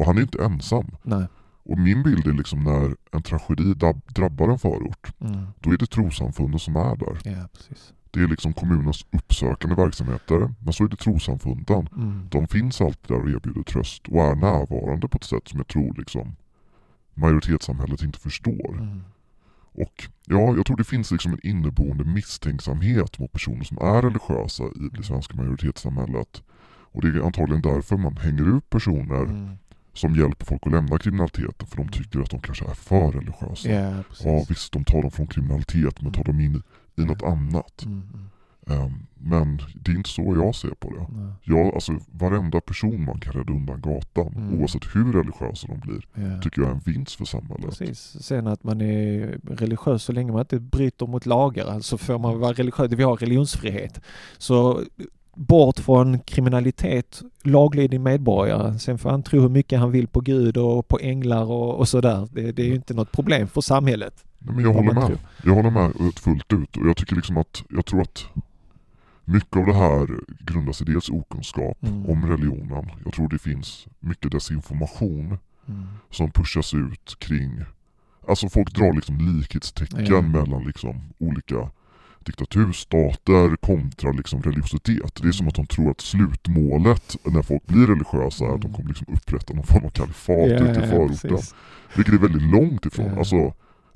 Och han är inte ensam. Nej. Och min bild är liksom när en tragedi drabbar en förort, Mm. då är det trossamfunden som är där. Ja, precis. Det är liksom kommunens uppsökande verksamheter, men så är det trossamfunden. Mm. De finns alltid där och erbjuder tröst och är närvarande på ett sätt som jag tror liksom majoritetssamhället inte förstår. Mm. Och ja, jag tror det finns liksom en inneboende misstänksamhet mot personer som är religiösa i det svenska majoritetssamhället. Och det är antagligen därför man hänger ut personer Mm. Som hjälper folk att lämna kriminaliteten för de tycker att de kanske är för religiösa. Precis. Ja visst, de tar dem från kriminalitet men tar dem in i något annat. Mm, mm. Ehm, men det är inte så jag ser på det. Nej. Jag, alltså, varenda person man kan rädda undan gatan, Mm. oavsett hur religiösa de blir, Ja. tycker jag är en vinst för samhället. Precis. Sen att man är religiös så länge man inte bryter mot lagar, alltså får man vara religiös. Vi har religionsfrihet. Så bort från kriminalitet, laglydig medborgare. Sen får han tro hur mycket han vill på Gud och på änglar och, och sådär. Det, det är ju inte något problem för samhället. Nej, men jag håller med. tror. Jag håller med fullt ut och jag tycker liksom att, jag tror att mycket av det här grundar sig dels okunskap Mm. om religionen. Jag tror det finns mycket desinformation Mm. som pushas ut kring, alltså folk drar liksom likhetstecken Ja. mellan liksom olika diktaturstater kontra liksom religiositet. Det är som att de tror att slutmålet när folk blir religiösa är att de Mm. kommer liksom upprätta någon form av kalifat Ja, ute i förorten. precis. Vilket är väldigt långt ifrån. Ja. Alltså,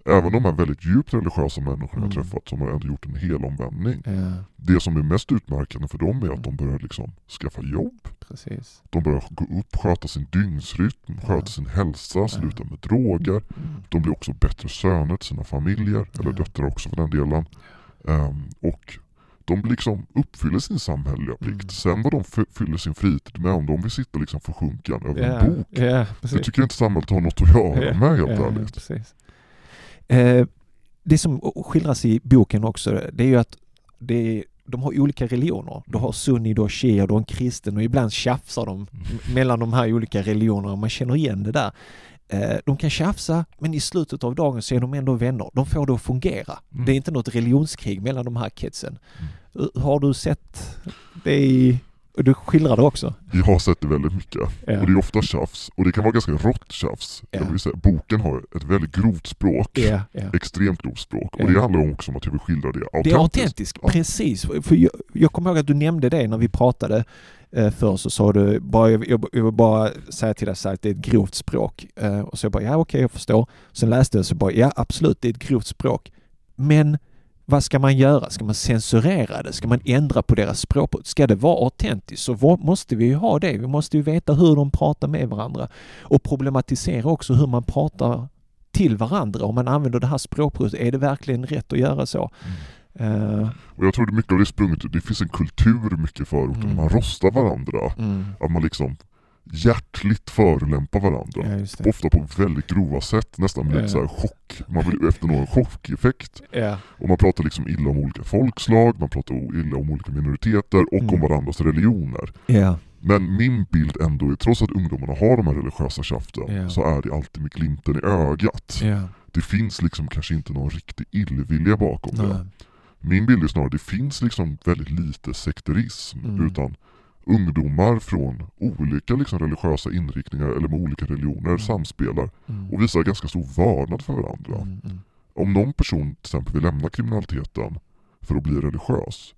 även de här väldigt djupt religiösa människorna jag Mm. träffat som har ändå gjort en hel omvändning. Ja, Det som är mest utmärkande för dem är att de börjar liksom skaffa jobb. precis. De börjar gå upp, sköta sin dygnsrytm, sköta Ja. sin hälsa, sluta med droger. Mm. De blir också bättre söner till sina familjer, eller döttrar också för den delen. Ehm, och de liksom uppfyller sin samhälleliga plikt. Mm. Sen vad de fyller sin fritid med, om de vill sitta liksom för sjunkan över Ja, en bok. ja, Det tycker jag inte samhället har något att göra Ja, med helt ja, ärligt. Eh, det som skildras i boken också, det är ju att det är, de har olika religioner. Du har sunni, du har shia, du har en kristen och ibland tjafsar de m- mellan de här olika religionerna. Man känner igen det där. Eh, De kan tjafsa men i slutet av dagen så är de ändå vänner. De får det att fungera. Mm. Det är inte något religionskrig mellan de här kidsen. Mm. Har du sett det i... Du skildrar det också? Jag har sett det väldigt mycket. Ja. Och det är ofta tjafs. Och det kan vara ganska rått tjafs. Ja. Jag vill säga, boken har ett väldigt grovt språk. Ja. Extremt grovt språk. Och det handlar också om att jag vill skildra det autentiskt. Det är autentiskt, Ja. precis. För jag, jag kommer ihåg att du nämnde det när vi pratade eh, förr så sa du bara, jag, jag, jag vill bara säga till dig så här att det är ett grovt språk. Eh, och så jag bara, ja okej jag förstår. Sen läste jag så bara, ja absolut det är ett grovt språk. Men vad ska man göra? Ska man censurera det? Ska man ändra på deras språk? Ska det vara autentiskt så måste vi ju ha det. Vi måste ju veta hur de pratar med varandra och problematisera också hur man pratar till varandra. Om man använder det här språkbruket, är det verkligen rätt att göra så? Mm. Eh, Och jag tror det mycket av det sprunget Det finns en kultur mycket i förorten. Mm. Man rostar varandra. mm. Att man liksom hjärtligt förolämpar varandra. Ja. Ofta på väldigt grova sätt. Nästan med Ja. lite så chock. Man vill efter någon chockeffekt. Ja, Och man pratar liksom illa om olika folkslag, man pratar illa om olika minoriteter och Mm. om varandras religioner. Men min bild ändå är, trots att ungdomarna har de här religiösa tjaften, Ja. så är det alltid med glimten i ögat. Det finns liksom kanske inte någon riktig illvilja bakom det. Min bild är snarare, det finns liksom väldigt lite sekterism, Mm. utan ungdomar från olika liksom religiösa inriktningar eller med olika religioner Mm. samspelar Mm. och visar ganska stor vördnad för varandra. Mm, mm. Om någon person till exempel vill lämna kriminaliteten för att bli religiös,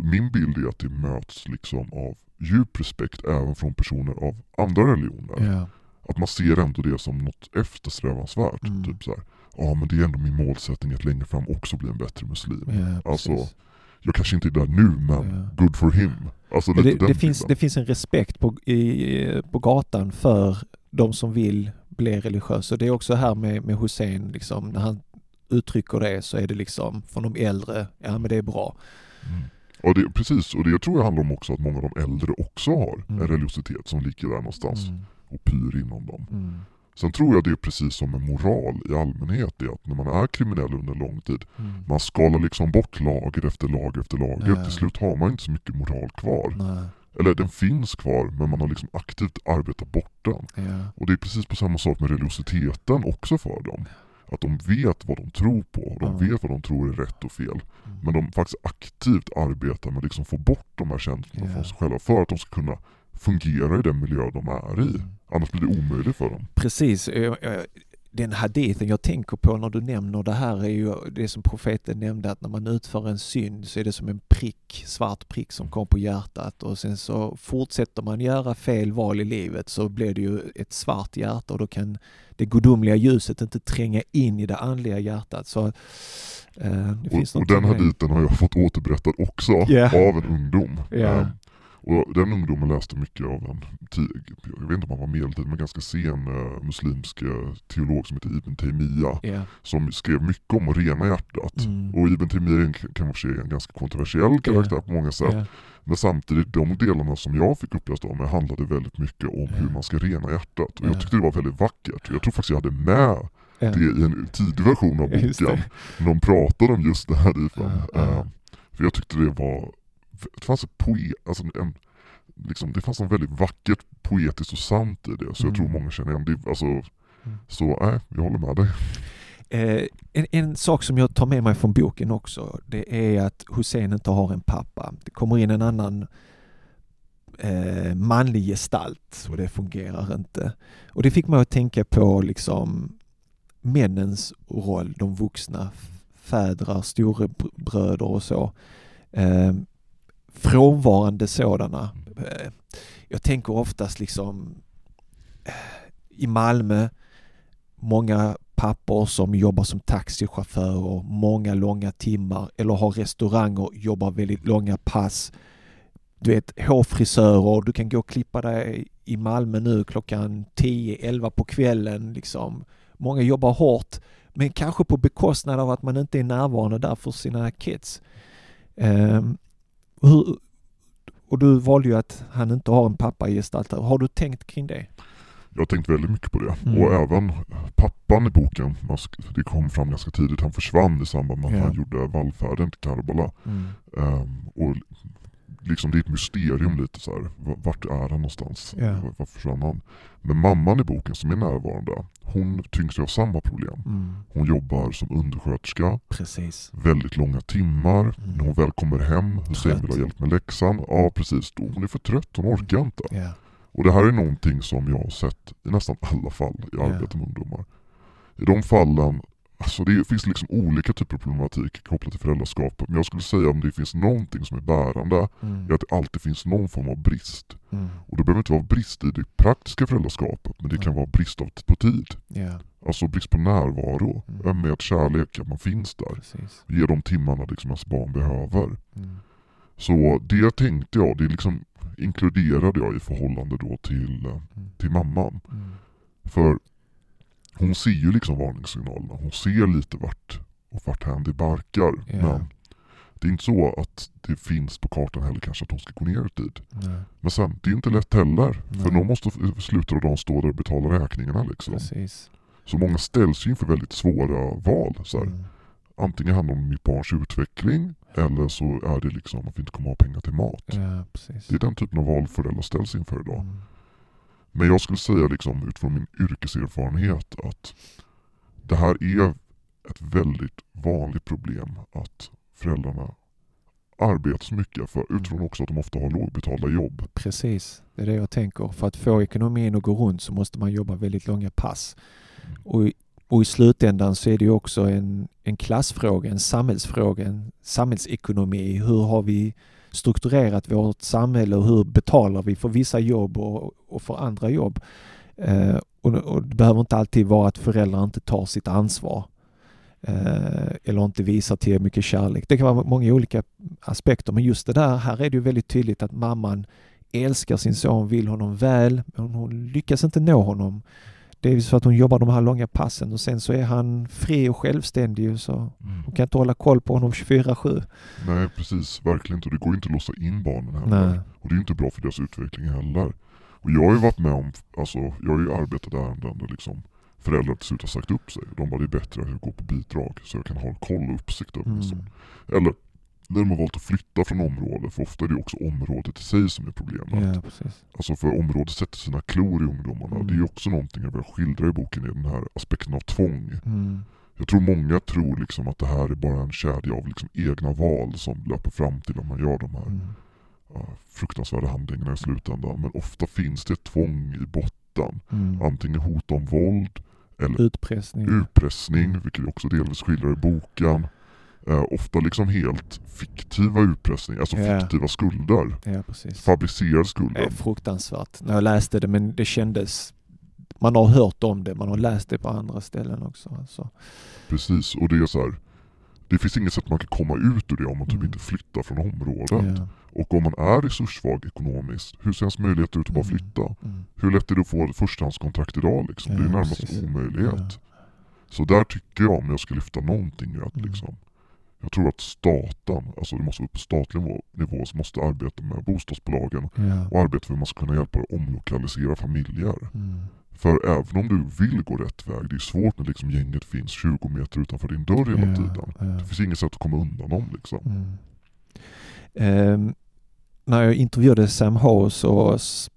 min bild är att det möts liksom av djup respekt även från personer av andra religioner. Ja, Att man ser ändå det som något eftersträvansvärt. Mm. Typ så här, ja men det är ändå min målsättning att längre fram också bli en bättre muslim. ja, Alltså. Jag kanske inte är där nu men Ja. good for him. Alltså det, den det, finns, det finns en respekt på, i, på gatan för de som vill bli religiösa. Det är också här med, med Hussein, liksom, när han uttrycker det så är det liksom från de äldre, ja men det är bra. Mm. Och det, precis, och det tror jag handlar om också att många av de äldre också har Mm. en religiositet som ligger där någonstans Mm, och pyr inom dem. Mm, Sen tror jag det är precis som med moral i allmänhet, det är att när man är kriminell under lång tid, mm. man skalar liksom bort lager efter lager efter lager. Ja. Till slut har man inte så mycket moral kvar. Nej, Eller den finns kvar, men man har liksom aktivt arbetat bort den. ja, Och det är precis på samma sak med religiositeten också för dem. Att de vet vad de tror på, och de Ja. vet vad de tror är rätt och fel. Mm. Men de faktiskt aktivt arbetar med att liksom få bort de här känslorna Ja. från sig själva för att de ska kunna fungera i den miljö de är i. Mm. Annars blir det omöjligt för dem. Precis. Den hadithen jag tänker på när du nämner det här är ju det som profeten nämnde att när man utför en synd så är det som en prick, svart prick som kommer på hjärtat och sen så fortsätter man göra fel val i livet så blir det ju ett svart hjärta och då kan det gudomliga ljuset inte tränga in i det andliga hjärtat. Så eh, Och, och den haditen har jag fått återberättad också Ja. av en ungdom. Ja. Ehm, Och den ungdomen läste mycket av en, jag vet inte om han var medeltid, men ganska sen uh, muslimsk uh, teolog som heter Ibn Taymiyyah. Yeah. Som skrev mycket om att rena hjärtat. Mm. Och Ibn Taymiyyah kan kanske vara en ganska kontroversiell karaktär Yeah. på många sätt. Yeah. Men samtidigt, de delarna som jag fick uppläst av mig handlade väldigt mycket om hur man ska rena hjärtat. Och Ja. jag tyckte det var väldigt vackert. Jag tror faktiskt jag hade med det i en tidig version av boken. När de pratade om just det här ifrån. Ja, ja. Eh, för jag tyckte det var, det fanns ett poe, alltså en, liksom, det fanns något väldigt vackert, poetiskt och sant i det. Så jag Mm. tror många känner igen det. Alltså, Så nej, jag håller med dig. Eh, en, en sak som jag tar med mig från boken också, det är att Hussein inte har en pappa. Det kommer in en annan eh, manlig gestalt och det fungerar inte. Och det fick mig att tänka på liksom männens roll, de vuxna, fädrar, storebröder och så. Eh, frånvarande sådana. Eh, jag tänker oftast liksom eh, i Malmö, många pappor som jobbar som taxichaufförer, många långa timmar eller har restauranger, jobbar väldigt långa pass. Du vet hårfrisörer, du kan gå och klippa dig i Malmö nu klockan 10-11 på kvällen. Liksom. Många jobbar hårt men kanske på bekostnad av att man inte är närvarande där för sina kids. Um, hur, och du valde ju att han inte har en pappa i gestalt. Har du tänkt kring det? Jag har tänkt väldigt mycket på det. Mm. Och även pappan i boken, det kom fram ganska tidigt, han försvann i samband med att Ja. han gjorde vallfärden till Karbala. Ehm, och liksom det är ett mysterium lite så här. Vart är han någonstans? Var- Varför försvann han? Men mamman i boken som är närvarande, hon tyngs ju av samma problem. Mm. Hon jobbar som undersköterska, Precis. väldigt långa timmar. Mm. När hon väl kommer hem, Hussein vill ha hjälp med läxan. Ja precis, då hon är för trött, hon orkar inte. Ja. Och det här är någonting som jag har sett i nästan alla fall i arbete med ungdomar. I de fallen, alltså det finns liksom olika typer av problematik kopplat till föräldraskapet. Men jag skulle säga om det finns någonting som är bärande, Mm. är att det alltid finns någon form av brist. Mm. Och det behöver inte vara brist i det praktiska föräldraskapet, men det kan vara brist av, på tid. Ja, Alltså brist på närvaro, Mm. ömhet, kärlek, att man finns där. precis. Ge de timmarna liksom ens barn behöver. Mm. Så det tänkte jag, det liksom inkluderade jag i förhållande då till, eh, Mm. till mamman. Mm. För hon ser ju liksom varningssignalerna. Hon ser lite vart och vart hän det barkar. Ja. Men det är inte så att det finns på kartan heller kanske att hon ska gå ner i tid. Nej, Men sen, det är inte lätt heller. För Nej. någon måste slutet av dagen stå där och betala räkningarna liksom. precis. Så många ställs ju inför väldigt svåra val. Så. Mm. Antingen handlar det om mitt barns utveckling eller så är det liksom att vi inte kommer ha pengar till mat. Ja. Det är den typen av val föräldrar ställs inför idag. Mm. Men jag skulle säga liksom utifrån min yrkeserfarenhet att det här är ett väldigt vanligt problem att föräldrarna arbetar så mycket för utifrån också att de ofta har lågbetalda jobb. Precis, det är det jag tänker. För att få ekonomin att gå runt så måste man jobba väldigt långa pass. Och i, och i slutändan så är det ju också en, en klassfråga, en samhällsfråga, en samhällsekonomi. Hur har vi strukturerat vårt samhälle och hur betalar vi för vissa jobb och, och för andra jobb? Eh, och, och det behöver inte alltid vara att föräldrar inte tar sitt ansvar. Eh, eller inte visar till mycket kärlek. Det kan vara många olika aspekter men just det där, här är det ju väldigt tydligt att mamman älskar sin son, vill honom väl, men hon lyckas inte nå honom. Det är ju så att hon jobbar de här långa passen och sen så är han fri och självständig så hon kan inte hålla koll på honom 24-7. Nej precis, verkligen inte. Och det går inte att låsa in barnen heller. Nej. Och det är ju inte bra för deras utveckling heller. Och jag har ju varit med om, alltså jag har ju arbetat ärenden där liksom föräldrar till slut har sagt upp sig. De bara det är bättre att jag går på bidrag så jag kan ha koll och uppsikt över min son. Mm. Eller när de har valt att flytta från området, för ofta är det också området i sig som är problemet. Ja, precis. Alltså för området sätter sina klor i ungdomarna. Mm. Det är ju också någonting jag vill skildra i boken, i den här aspekten av tvång. Mm. Jag tror många tror liksom att det här är bara en kedja av liksom egna val som löper fram till att man gör de här Mm. ja, fruktansvärda handlingarna i slutändan. Men ofta finns det ett tvång i botten. Mm. Antingen hot om våld, eller Utpressning. utpressning, vilket jag också delvis skildrar i boken. Eh, ofta liksom helt fiktiva utpressning, alltså Ja. fiktiva skulder. Ja, precis. Fabricerade Det skulder. är fruktansvärt när jag läste det men det kändes man har hört om det, man har läst det på andra ställen också. Alltså. Precis, och det är så här. det finns inget sätt man kan komma ut ur det om man typ Mm. inte flyttar från området. Ja. Och om man är resurssvag ekonomiskt, hur ser ens möjligheter ut att bara Mm. flytta? Mm. Hur lätt är det att få ett förstahandskontrakt idag liksom? det är Ja, närmast precis. omöjlighet. Så där tycker jag, om jag ska lyfta någonting, att Mm. liksom, jag tror att staten, alltså det måste vara på statlig nivå, nivå som måste arbeta med bostadsbolagen Ja. och arbeta för hur man ska kunna hjälpa att omlokalisera familjer. Mm. För även om du vill gå rätt väg, det är svårt när liksom gänget finns 20 meter utanför din dörr hela Ja, tiden. ja. Det finns inget sätt att komma undan dem liksom. Mm. Ehm, när jag intervjuade Sam så s-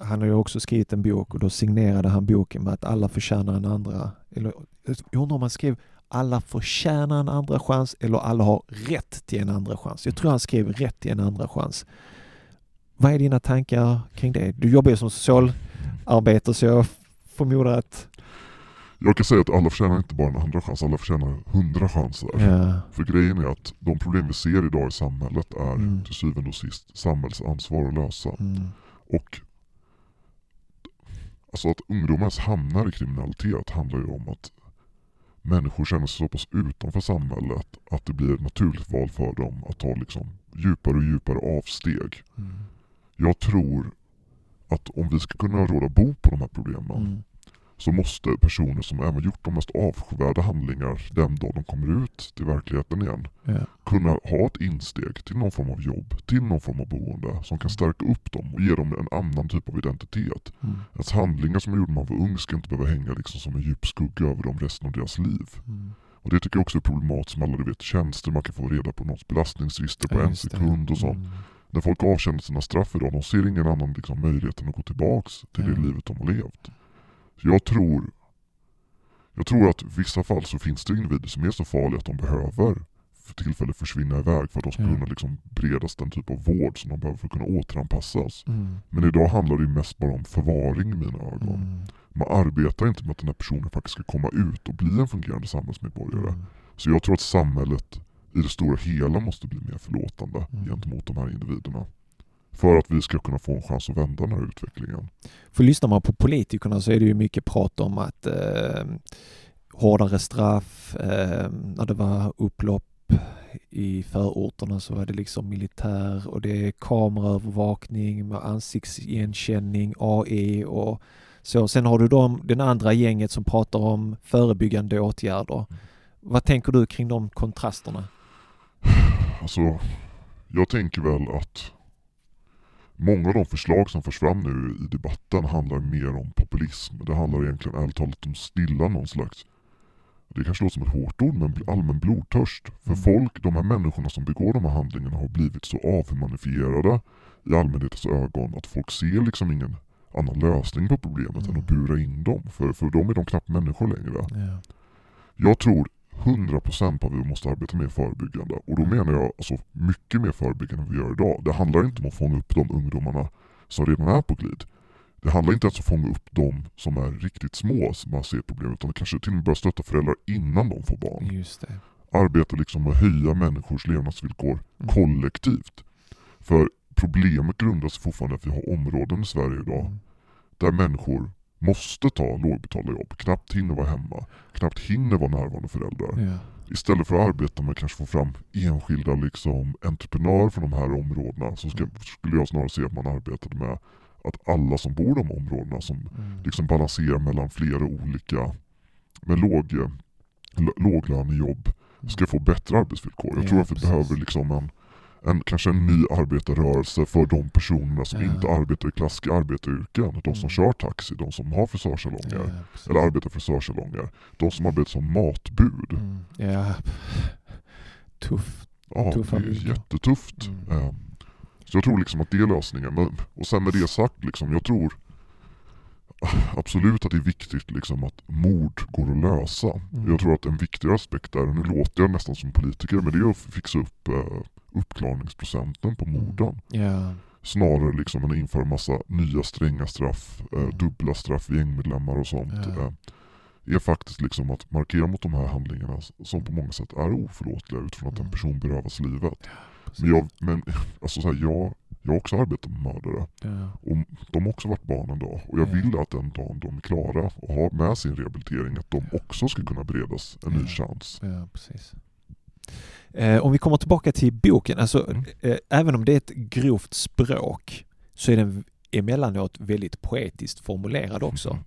han har ju också skrivit en bok och då signerade han boken med att alla förtjänar en andra, eller jag undrar om han skrev alla förtjänar en andra chans eller alla har rätt till en andra chans. Jag tror han skrev rätt till en andra chans. Vad är dina tankar kring det? Du jobbar ju som socialarbetare så jag förmodar att... Jag kan säga att alla förtjänar inte bara en andra chans, alla förtjänar hundra chanser. Ja, För grejen är att de problem vi ser idag i samhället är Mm. till syvende och sist samhällets ansvar att lösa. mm, Och alltså att ungdomar ens hamnar i kriminalitet handlar ju om att människor känner sig så pass utanför samhället att det blir ett naturligt val för dem att ta liksom djupare och djupare avsteg. mm, Jag tror att om vi ska kunna råda bo på de här problemen mm, så måste personer som även gjort de mest avskyvärda handlingar den dag de kommer ut till verkligheten igen ja, kunna ha ett insteg till någon form av jobb, till någon form av boende som kan stärka upp dem och ge dem en annan typ av identitet. mm, Ens handlingar som man gjorde när man var ung ska inte behöva hänga liksom som en djup skugga över dem resten av deras liv. mm. Och Det tycker jag också är problematiskt med alla du vet, tjänster man kan få reda på någons belastningsregister på Ja, en sekund och sånt. Mm. När folk avtjänar sina straff idag, de ser ingen annan liksom, möjlighet än att gå tillbaks till Ja. det livet de har levt. Så jag tror jag tror att i vissa fall så finns det individer som är så farliga att de behöver för tillfället försvinna iväg för att de ska kunna liksom beredas den typ av vård som de behöver för att kunna återanpassas. Mm. Men idag handlar det ju mest bara om förvaring i mina ögon. Mm. Man arbetar inte med att den här personen faktiskt ska komma ut och bli en fungerande samhällsmedborgare. Mm. Så jag tror att samhället i det stora hela måste bli mer förlåtande Mm. gentemot de här individerna. För att vi ska kunna få en chans att vända den här utvecklingen. För lyssnar man på politikerna så är det ju mycket prat om att eh, hårdare straff, eh, när det var upplopp i förorterna så var det liksom militär och det är kameraövervakning med ansiktsigenkänning, AI och så. Sen har du de, den andra gänget som pratar om förebyggande åtgärder. Vad tänker du kring de kontrasterna? Alltså, jag tänker väl att många av de förslag som förs fram nu i debatten handlar mer om populism. Det handlar egentligen ärligt talat om stilla någon slags, det kanske låter som ett hårt ord, men allmän blodtörst. För Mm. folk, de här människorna som begår de här handlingarna har blivit så avhumanifierade i allmänhetens ögon att folk ser liksom ingen annan lösning på problemet än Mm. att bura in dem. För, för dem är de knappt människor längre. Ja. Jag tror 100% på att vi måste arbeta mer förebyggande. Och då menar jag alltså mycket mer förebyggande än vi gör idag. Det handlar inte om att fånga upp de ungdomarna som redan är på glid. Det handlar inte ens om att fånga upp de som är riktigt små som man ser problem utan kanske till och med börja stötta föräldrar innan de får barn. Just det. Arbeta liksom med att höja människors levnadsvillkor Mm. kollektivt. För problemet grundas fortfarande i att vi har områden i Sverige idag Mm. där människor måste ta lågbetalda jobb, knappt hinner vara hemma, knappt hinner vara närvarande föräldrar. Ja. Istället för att arbeta med att kanske få fram enskilda liksom, entreprenörer från de här områdena så ska, skulle jag snarare se att man arbetade med att alla som bor i de områdena som Mm. liksom balanserar mellan flera olika med låg, låglönejobb ska få bättre arbetsvillkor. Jag Ja, tror att vi precis. behöver liksom en, en, kanske en ny arbetarrörelse för de personerna som Ja. inte arbetar i klassiska arbetaryrken. De som Mm. kör taxi, de som har frisörsalonger. Precis. Eller arbetar frisörsalonger. De som arbetar som matbud. Mm. Ja. Tuff. Ja, Tuffa det är villkor. jättetufft. Mm. Eh, Så jag tror liksom att det är lösningen. Men, och sen med det sagt, liksom, jag tror absolut att det är viktigt liksom, att mord går att lösa. Mm. Jag tror att en viktigare aspekt där, nu låter jag nästan som politiker, men det är att fixa upp eh, uppklarningsprocenten på morden. Ja. Snarare liksom än att införa massa nya stränga straff, eh, Mm. dubbla straff för gängmedlemmar och sånt. Ja. Eh, är faktiskt liksom att markera mot de här handlingarna som på många sätt är oförlåtliga utifrån att en Mm. person berövas livet. Precis. Men, jag, (laughs) men alltså så här, jag, jag har också arbetat med mördare Ja. och de har också varit barn en dag. Och jag Ja. vill att den dagen de är klara och har med sin rehabilitering att de också ska kunna beredas en ny Ja. chans. Eh, om vi kommer tillbaka till boken, alltså Mm. eh, även om det är ett grovt språk så är den emellanåt väldigt poetiskt formulerad också.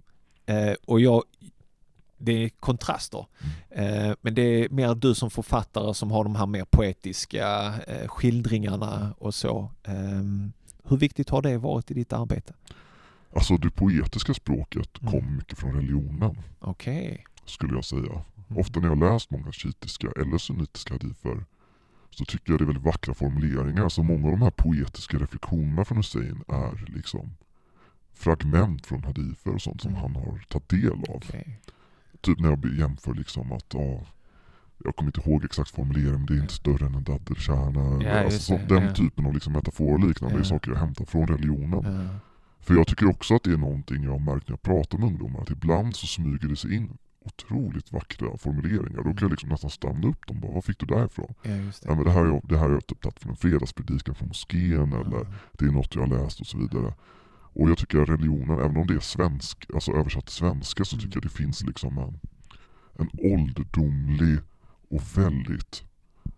Mm. Eh, och jag, det är kontraster. Mm. Eh, men det är mer du som författare som har de här mer poetiska eh, skildringarna och så. Ehm, hur viktigt har det varit i ditt arbete? Alltså det poetiska språket Mm. kom mycket från religionen, Okej. skulle jag säga. Mm. Ofta när jag läst många shiitiska eller sunnitiska hadifer så tycker jag det är väldigt vackra formuleringar. Så många av de här poetiska reflektionerna från Hussein är liksom fragment från hadifer och sånt som Mm. han har tagit del av. Okej. Typ när jag jämför liksom att, ja, jag kommer inte ihåg exakt formuleringen, men det är inte större än en daddelkärna. Ja, alltså, så, den ja. typen av liksom metaforer och liknande Ja. är saker jag hämtar från religionen. Ja. För jag tycker också att det är någonting jag har märkt när jag pratar med ungdomar, att ibland så smyger det sig in otroligt vackra formuleringar. Då kan jag liksom nästan stanna upp dem bara, vad fick du därifrån? ja, det. Ja, men det här har jag, det här har jag typ tagit från en fredagspredikan från moskén eller Ja. det är något jag har läst och så vidare. Och jag tycker att religionen, även om det är svensk, alltså översatt till svenska så Mm. tycker jag det finns liksom en, en ålderdomlig och väldigt,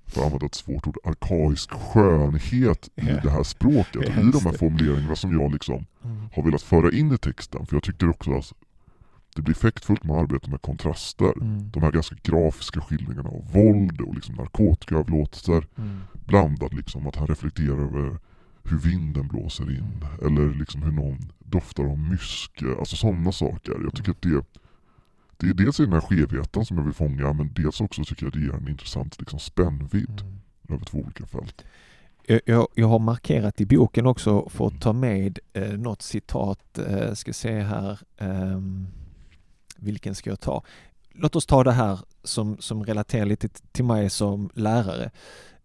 för att använda ett svårt ord, arkaisk skönhet i det här språket. (laughs) Ja, I de här formuleringarna som jag liksom Mm. har velat föra in i texten. För jag tycker också att det blir effektfullt med att arbeta med kontraster. Mm. De här ganska grafiska skildringarna av våld och liksom narkotikaöverlåtelser Mm. blandad liksom att han reflekterar över hur vinden blåser in eller liksom hur någon doftar av mysk, alltså sådana saker. Jag tycker att det, det är dels i den här skevheten som jag vill fånga men dels också tycker jag det ger en intressant liksom spännvidd Mm. över två olika fält. Jag, jag, jag har markerat i boken också för att ta med eh, något citat, eh, ska se här, ehm, vilken ska jag ta? Låt oss ta det här som, som relaterar lite till mig som lärare.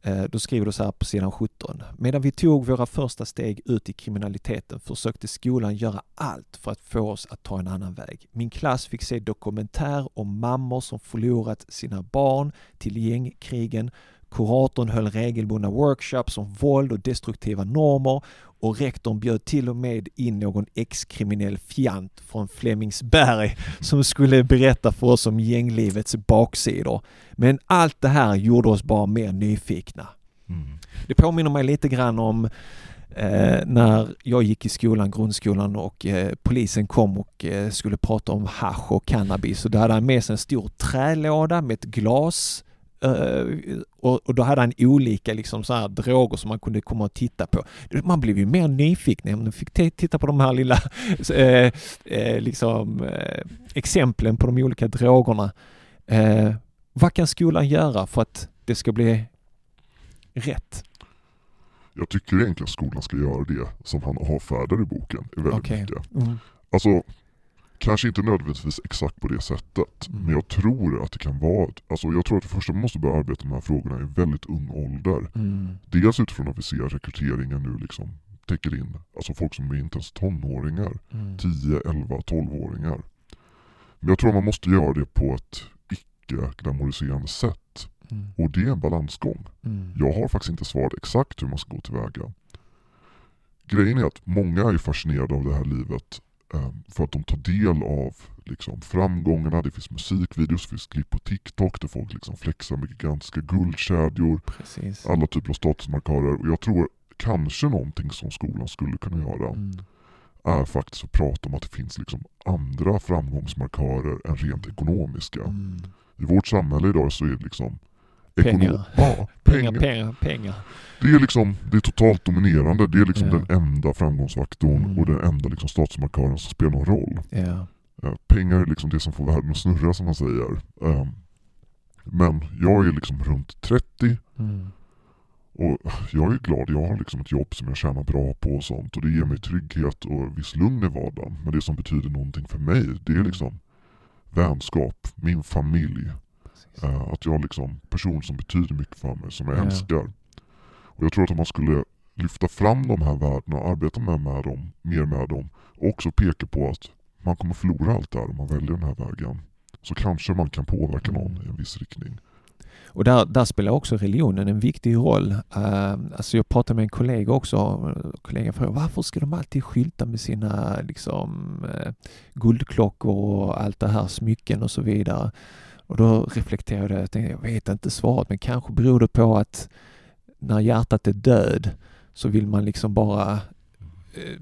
Eh, då skriver du så här på sidan 17. Medan vi tog våra första steg ut i kriminaliteten försökte skolan göra allt för att få oss att ta en annan väg. Min klass fick se dokumentär om mammor som förlorat sina barn till gängkrigen Kuratorn höll regelbundna workshops om våld och destruktiva normer och rektorn bjöd till och med in någon ex-kriminell fjant från Flemingsberg som skulle berätta för oss om gänglivets baksidor. Men allt det här gjorde oss bara mer nyfikna. Det påminner mig lite grann om eh, när jag gick i skolan, grundskolan och eh, polisen kom och eh, skulle prata om hasch och cannabis och då hade han med sig en stor trälåda med ett glas och, och då hade han olika liksom så här droger som man kunde komma och titta på. Man blev ju mer nyfiken när man fick titta på de här lilla (laughs) eh, eh, liksom, eh, exemplen på de olika drogerna. Eh, vad kan skolan göra för att det ska bli rätt? Jag tycker egentligen skolan ska göra det som han avfärdar i boken. är väldigt Okej. mycket. Mm. Alltså, kanske inte nödvändigtvis exakt på det sättet. Mm. Men jag tror att det kan vara, alltså jag tror att det första man måste börja arbeta med de här frågorna i väldigt ung ålder. Mm. Dels utifrån att vi ser rekryteringen nu liksom täcker in, alltså folk som är inte ens tonåringar. Mm. 10, 11, 12-åringar. Men jag tror man måste göra det på ett icke-glamoriserande sätt. Mm. Och det är en balansgång. Mm. Jag har faktiskt inte svarat exakt hur man ska gå tillväga. Grejen är att många är fascinerade av det här livet för att de tar del av liksom, framgångarna. Det finns musikvideos, det finns klipp på TikTok där folk liksom flexar med gigantiska guldkedjor. Precis. Alla typer av statusmarkörer. Och jag tror kanske någonting som skolan skulle kunna göra Mm. är faktiskt att prata om att det finns liksom andra framgångsmarkörer än rent ekonomiska. Mm. I vårt samhälle idag så är det liksom Pengar. Ja, Pengar, pengar. pengar. Det är liksom det är totalt dominerande. Det är liksom Ja. den enda framgångsfaktorn Mm. och den enda liksom statusmarkören som spelar någon roll. Ja. Pengar är liksom det som får världen att snurra som man säger. Eh, men jag är liksom runt 30 Mm. och jag är glad. Jag har liksom ett jobb som jag tjänar bra på och sånt och det ger mig trygghet och viss lugn i vardagen. Men det som betyder någonting för mig det är liksom vänskap, min familj. Precis. Eh, att jag har liksom person som betyder mycket för mig, som jag Ja. älskar. Och jag tror att om man skulle lyfta fram de här värdena och arbeta med, med dem, mer med dem och också peka på att man kommer förlora allt det här om man väljer den här vägen. Så kanske man kan påverka någon i en viss riktning. Och där, där spelar också religionen en viktig roll. Uh, alltså jag pratade med en kollega också, kollegan frågade varför ska de alltid skylta med sina liksom, uh, guldklockor och allt det här, smycken och så vidare. Och Och då reflekterade jag, jag tänkte, jag vet inte svaret, men kanske beror det på att när hjärtat är död så vill man liksom bara eh,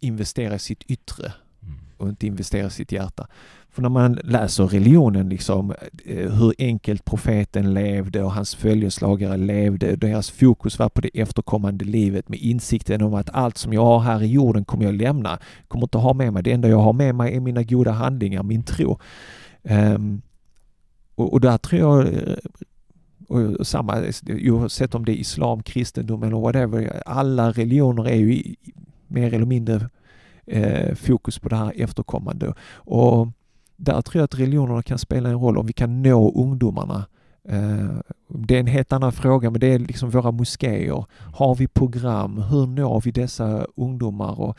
investera i sitt yttre Mm. och inte investera i sitt hjärta. För när man läser religionen, liksom, eh, hur enkelt profeten levde och hans följeslagare levde, deras fokus var på det efterkommande livet med insikten om att allt som jag har här i jorden kommer jag lämna, kommer inte ha med mig. Det enda jag har med mig är mina goda handlingar, min tro. Ehm, och, och där tror jag eh, och samma, oavsett om det är islam, kristendom eller whatever, alla religioner är ju i, mer eller mindre eh, fokus på det här efterkommande. Och där tror jag att religionerna kan spela en roll om vi kan nå ungdomarna. Eh, det är en helt annan fråga, men det är liksom våra moskéer. Har vi program? Hur når vi dessa ungdomar? Och,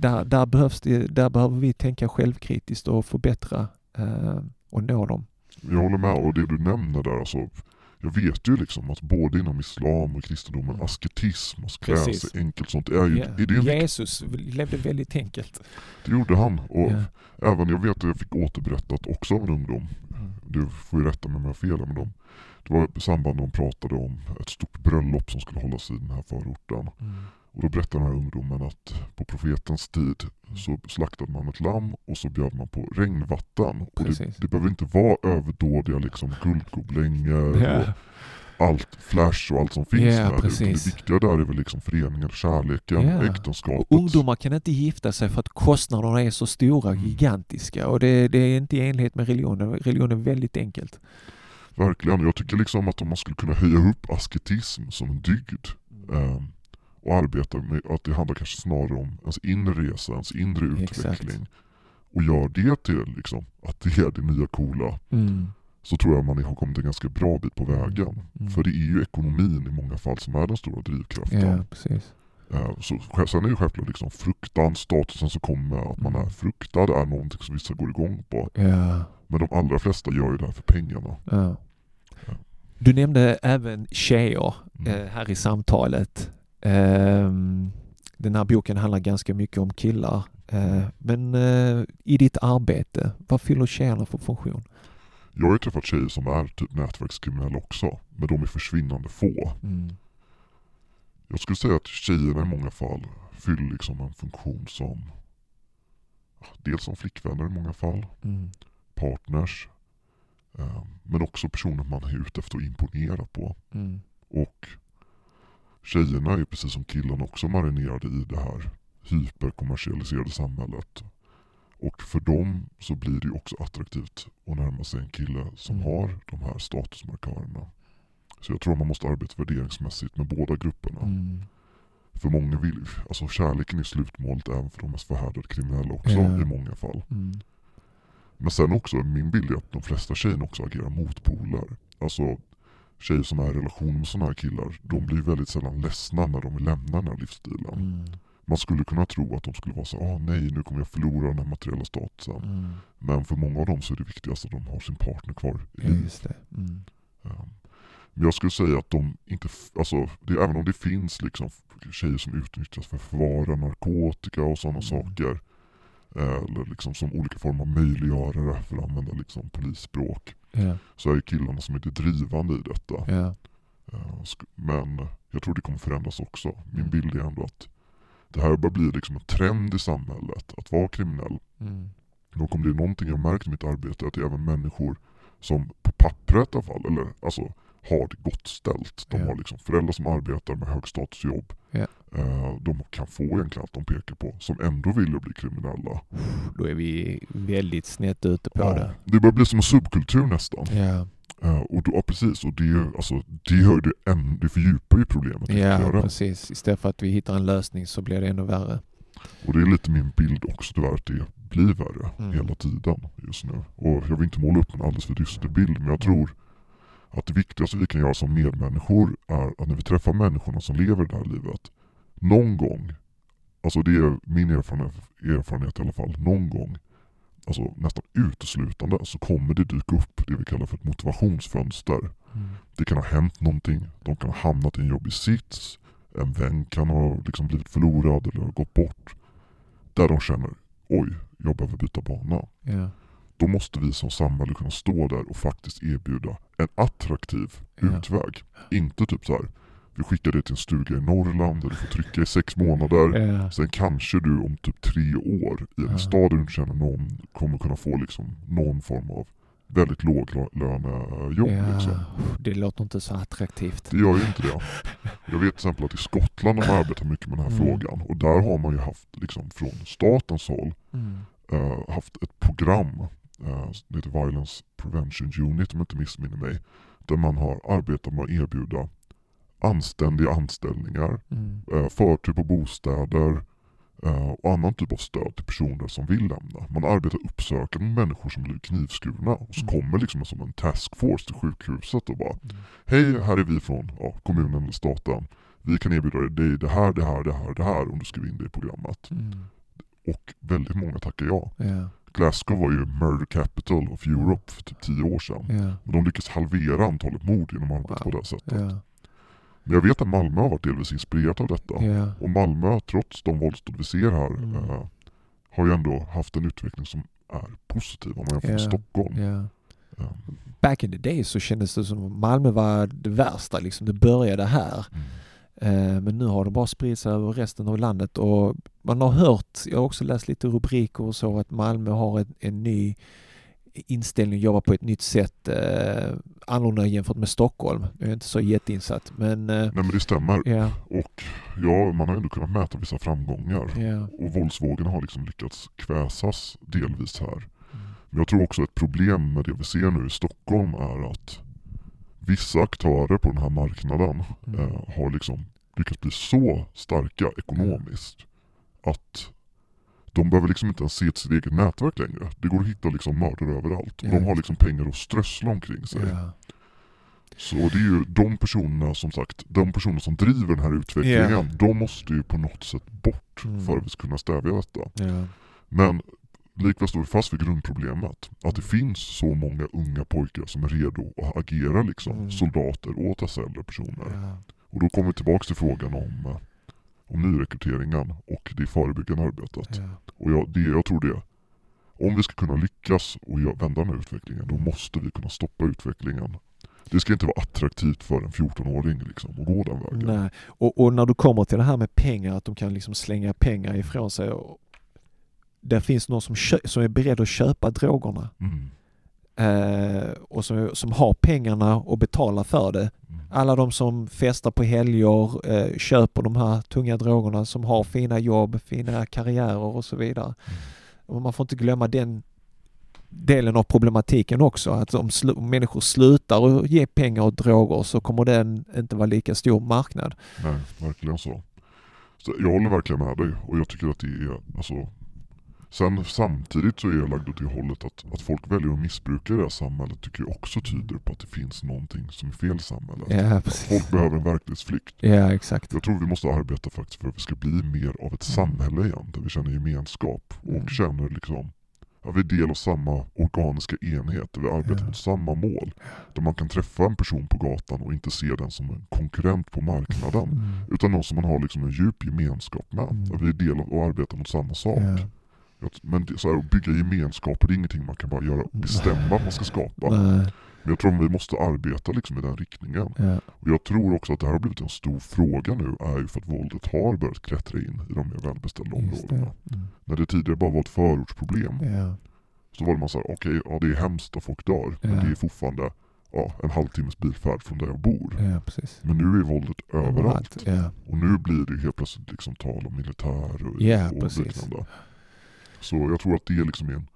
där, där, behövs det, där behöver vi tänka självkritiskt och förbättra eh, och nå dem. Jag håller med och det du nämner där alltså. Jag vet ju liksom att både inom islam och kristendomen, asketism och klä sig enkelt sånt är ju, Ja. är det, en, Jesus levde väldigt enkelt. det gjorde han. Och Ja. även jag vet att jag fick återberättat också av en ungdom. Du får ju rätta mig om jag har fel här, men de, det var i samband med att de pratade om ett stort bröllop som skulle hållas i den här förorten. Mm. Och då berättade den här ungdomen att på profetens tid så slaktade man ett lamm och så bjöd man på regnvatten. Och det, det behöver inte vara överdådiga liksom guldgobelänger Ja. och allt flash och allt som finns Ja, med det. Viktiga där är väl liksom föreningen, kärleken, Ja. äktenskapet. Och ungdomar kan inte gifta sig för att kostnaderna är så stora, Mm. gigantiska. Och det, det är inte i enlighet med religionen. Religionen är väldigt enkelt. Verkligen. Jag tycker liksom att om man skulle kunna höja upp asketism som en dygd eh, och arbeta med att det handlar kanske snarare om ens inre resa, ens inre Exakt. utveckling och gör det till liksom, att det är det nya coola Mm. så tror jag man har kommit en ganska bra bit på vägen. Mm. För det är ju ekonomin i många fall som är den stora drivkraften. Ja, precis. Eh, Så, sen är ju självklart liksom fruktan, statusen som kommer med att man Mm. är fruktad är någonting som vissa går igång på. Ja. Men de allra flesta gör ju det här för pengarna. Ja. Du nämnde även tjejer Mm. eh, här i samtalet. Ehm, den här boken handlar ganska mycket om killar. Eh, men eh, i ditt arbete, vad fyller tjejerna för funktion? Jag har ju träffat tjejer som är typ nätverkskriminella också, men de är försvinnande få. Mm. Jag skulle säga att tjejerna i många fall fyller liksom en funktion som dels som flickvänner i många fall, Mm. partners, eh, men också personer man är ute efter att imponera på. Mm. Och tjejerna är precis som killarna också marinerade i det här hyperkommersialiserade samhället. Och för dem så blir det ju också attraktivt att närma sig en kille som Mm. har de här statusmarkörerna. Så jag tror man måste arbeta värderingsmässigt med båda grupperna. Mm. För många vill, alltså kärleken är slutmålet även för de mest förhärdade kriminella också Ja. i många fall. Mm. Men sen också, min bild är att de flesta tjejerna också agerar motpoler. Alltså tjejer som är i relation med sådana här killar, de blir väldigt sällan ledsna när de lämnar den här livsstilen. Mm. Man skulle kunna tro att de skulle vara så ah nej nu kommer jag förlora den här materiella statusen. Mm. Men för många av dem så är det viktigast att de har sin partner kvar i livet. Mm. Um, Men jag skulle säga att de inte, alltså det, även om det finns liksom tjejer som utnyttjas för att förvara narkotika och sådana Mm. saker. Eh, Eller liksom som olika former av möjliggörare för att använda liksom polisspråk. Ja, Så är det killarna som är det drivande i detta. sk- Men jag tror det kommer förändras också. Min bild är ändå att det här börjar bli liksom en trend i samhället att vara kriminell. Mm. Och om det är någonting jag märkt i mitt arbete att det är även människor som på pappret i alla fall, eller alltså har det gott ställt. De Ja. har liksom föräldrar som arbetar med högstatusjobb. Eh, De kan få egentligen allt de pekar på, som ändå vill bli kriminella. Då är vi väldigt snett ute på Ja, det. det börjar bli som en subkultur nästan. Ja, Eh, Och då, ja, precis, och det, alltså, det, gör det, än, det fördjupar ju problemet ja precis. Istället för att vi hittar en lösning så blir det ännu värre. Och det är lite min bild också tyvärr att det blir värre Mm. hela tiden just nu. Och jag vill inte måla upp en alldeles för dyster bild men jag tror att det viktigaste vi kan göra som medmänniskor är att när vi träffar människorna som lever det här livet, någon gång, alltså det är min erfarenhet, erfarenhet i alla fall, någon gång, alltså nästan uteslutande så kommer det dyka upp det vi kallar för ett motivationsfönster. Mm. Det kan ha hänt någonting, de kan ha hamnat i en jobbig sits, en vän kan ha liksom blivit förlorad eller gått bort. Där de känner, oj, jag behöver byta bana. Ja. då måste vi som samhälle kunna stå där och faktiskt erbjuda en attraktiv Ja. utväg. Inte typ så här. Vi skickar dig till en stuga i Norrland där du får trycka i sex månader. Ja. Sen kanske du om typ tre år i en Ja. stad där du inte känner någon kommer kunna få liksom någon form av väldigt låglönejobb. Liksom. Ja. Det låter inte så attraktivt. Det gör ju inte det. Jag vet till exempel att i Skottland har man arbetat mycket med den här Mm. frågan och där har man ju haft liksom från statens håll Mm. eh, haft ett program, uh, det heter Violence Prevention Unit om jag inte missminner mig, där man har arbetat med att erbjuda anständiga anställningar, Mm. uh, förtur på bostäder eh, och annan typ av stöd till personer som vill lämna. Man arbetar uppsökande med människor som blir knivskurna och så Mm. kommer liksom som en taskforce till sjukhuset och bara Mm. Hej, här är vi från ja, kommunen eller staten. Vi kan erbjuda dig det här, det här, det här, det här om du skriver in dig i programmet. Mm. Och väldigt många tackar ja. Ja. Glasgow var ju murder capital of Europe för typ 10 år sedan. Ja. Och de lyckades halvera antalet mord genom att arbeta Wow. på det sättet. Ja. Men jag vet att Malmö har varit delvis inspirerat av detta. Ja. Och Malmö, trots de våldsdåd vi ser här, Mm. eh, har ju ändå haft en utveckling som är positiv om man jämför med. Stockholm. Ja. Eh, Back in the days så kändes det som att Malmö var det värsta. Liksom. Det började här. mm. Eh, Men nu har det bara spridit sig över resten av landet och man har hört, jag har också läst lite rubriker och så, att Malmö har en, en ny inställning, jobbar på ett nytt sätt, eh, annorlunda jämfört med Stockholm. Jag är inte så jätteinsatt men eh, Nej men det stämmer. ja, Och ja, man har ändå kunnat mäta vissa framgångar. ja. Och våldsvågen har liksom lyckats kväsas delvis här. Mm. Men jag tror också ett problem med det vi ser nu i Stockholm är att vissa aktörer på den här marknaden Mm. eh, har liksom lyckats bli så starka ekonomiskt att de behöver liksom inte ens se till sitt eget nätverk längre. Det går att hitta liksom mördare överallt. Och Ja. de har liksom pengar att strössla omkring sig. Ja. Så det är ju de personerna som sagt, de personer som driver den här utvecklingen, Ja. de måste ju på något sätt bort Mm. för att vi ska kunna stävja detta. Ja. Men likväl står vi fast vid grundproblemet. Att det finns så många unga pojkar som är redo att agera liksom Mm. soldater åt dessa äldre personer. Ja. Och då kommer vi tillbaka till frågan om, eh, om nyrekryteringen och det förebyggande arbetet. Ja. Och jag, det, jag tror det. Om vi ska kunna lyckas och vända den här utvecklingen, då måste vi kunna stoppa utvecklingen. Det ska inte vara attraktivt för en 14-åring liksom, att gå den vägen. Nej. Och, och när du kommer till det här med pengar, att de kan liksom slänga pengar ifrån sig. Och där finns någon som, som är beredd att köpa drogerna. Mm. Eh, och som, som har pengarna och betalar för det. Mm. Alla de som festar på helger, eh, köper de här tunga drogerna, som har fina jobb, fina karriärer och så vidare. Mm. Och man får inte glömma den delen av problematiken också. Att om, slu- om människor slutar att ge pengar åt droger så kommer den inte vara lika stor marknad. Nej, verkligen så. så. Jag håller verkligen med dig och jag tycker att det är, alltså Sen samtidigt så är jag lagd åt det hållet att, att folk väljer att missbruka det här samhället tycker jag också tyder på att det finns någonting som är fel i samhället. Ja, folk behöver en verklighetsflykt. Ja, exakt. Jag tror vi måste arbeta faktiskt för att vi ska bli mer av ett samhälle igen, där vi känner gemenskap och Mm. känner liksom att vi är del av samma organiska enhet, där vi arbetar Ja. mot samma mål. Där man kan träffa en person på gatan och inte se den som en konkurrent på marknaden. Mm. Utan någon som man har liksom en djup gemenskap med. Mm. Att vi är del av och arbetar mot samma sak. Ja. Men det, så här, att bygga gemenskaper det är ingenting man kan bara göra, bestämma att man ska skapa. Nej, Men jag tror att vi måste arbeta liksom i den riktningen. ja. Och jag tror också att det här har blivit en stor fråga nu är ju för att våldet har börjat klättra in i de mer välbeställda Just det. områdena. Mm. När det tidigare bara var ett förortsproblem Ja. så var det man såhär, okej, ja det är hemskt att folk dör. Men Ja. det är fortfarande ja, en halvtimmes bilfärd från där jag bor. Men nu är våldet överallt. Och nu blir det helt plötsligt liksom tal om militär och, Ja, och liknande. Så jag tror att det är liksom en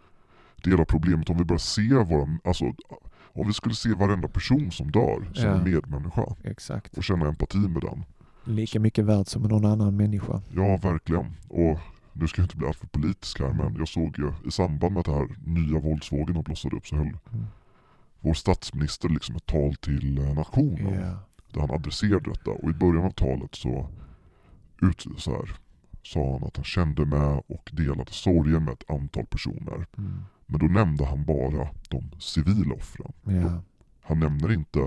del av problemet. Om vi börjar se våra, alltså om vi skulle se varenda person som dör som Ja. en medmänniska Exakt. och känna empati med den. Lika mycket värd som någon annan människa. Ja, verkligen. Och nu ska jag inte bli alltför politisk här men jag såg ju i samband med att den här nya våldsvågen har blossat upp så höll Mm. vår statsminister liksom ett tal till eh, nationen. Ja. Där han adresserade detta och i början av talet så, ut, så här, sa han att han kände med och delade sorgen med ett antal personer. Mm. Men då nämnde han bara de civila offren. Ja. Han nämner inte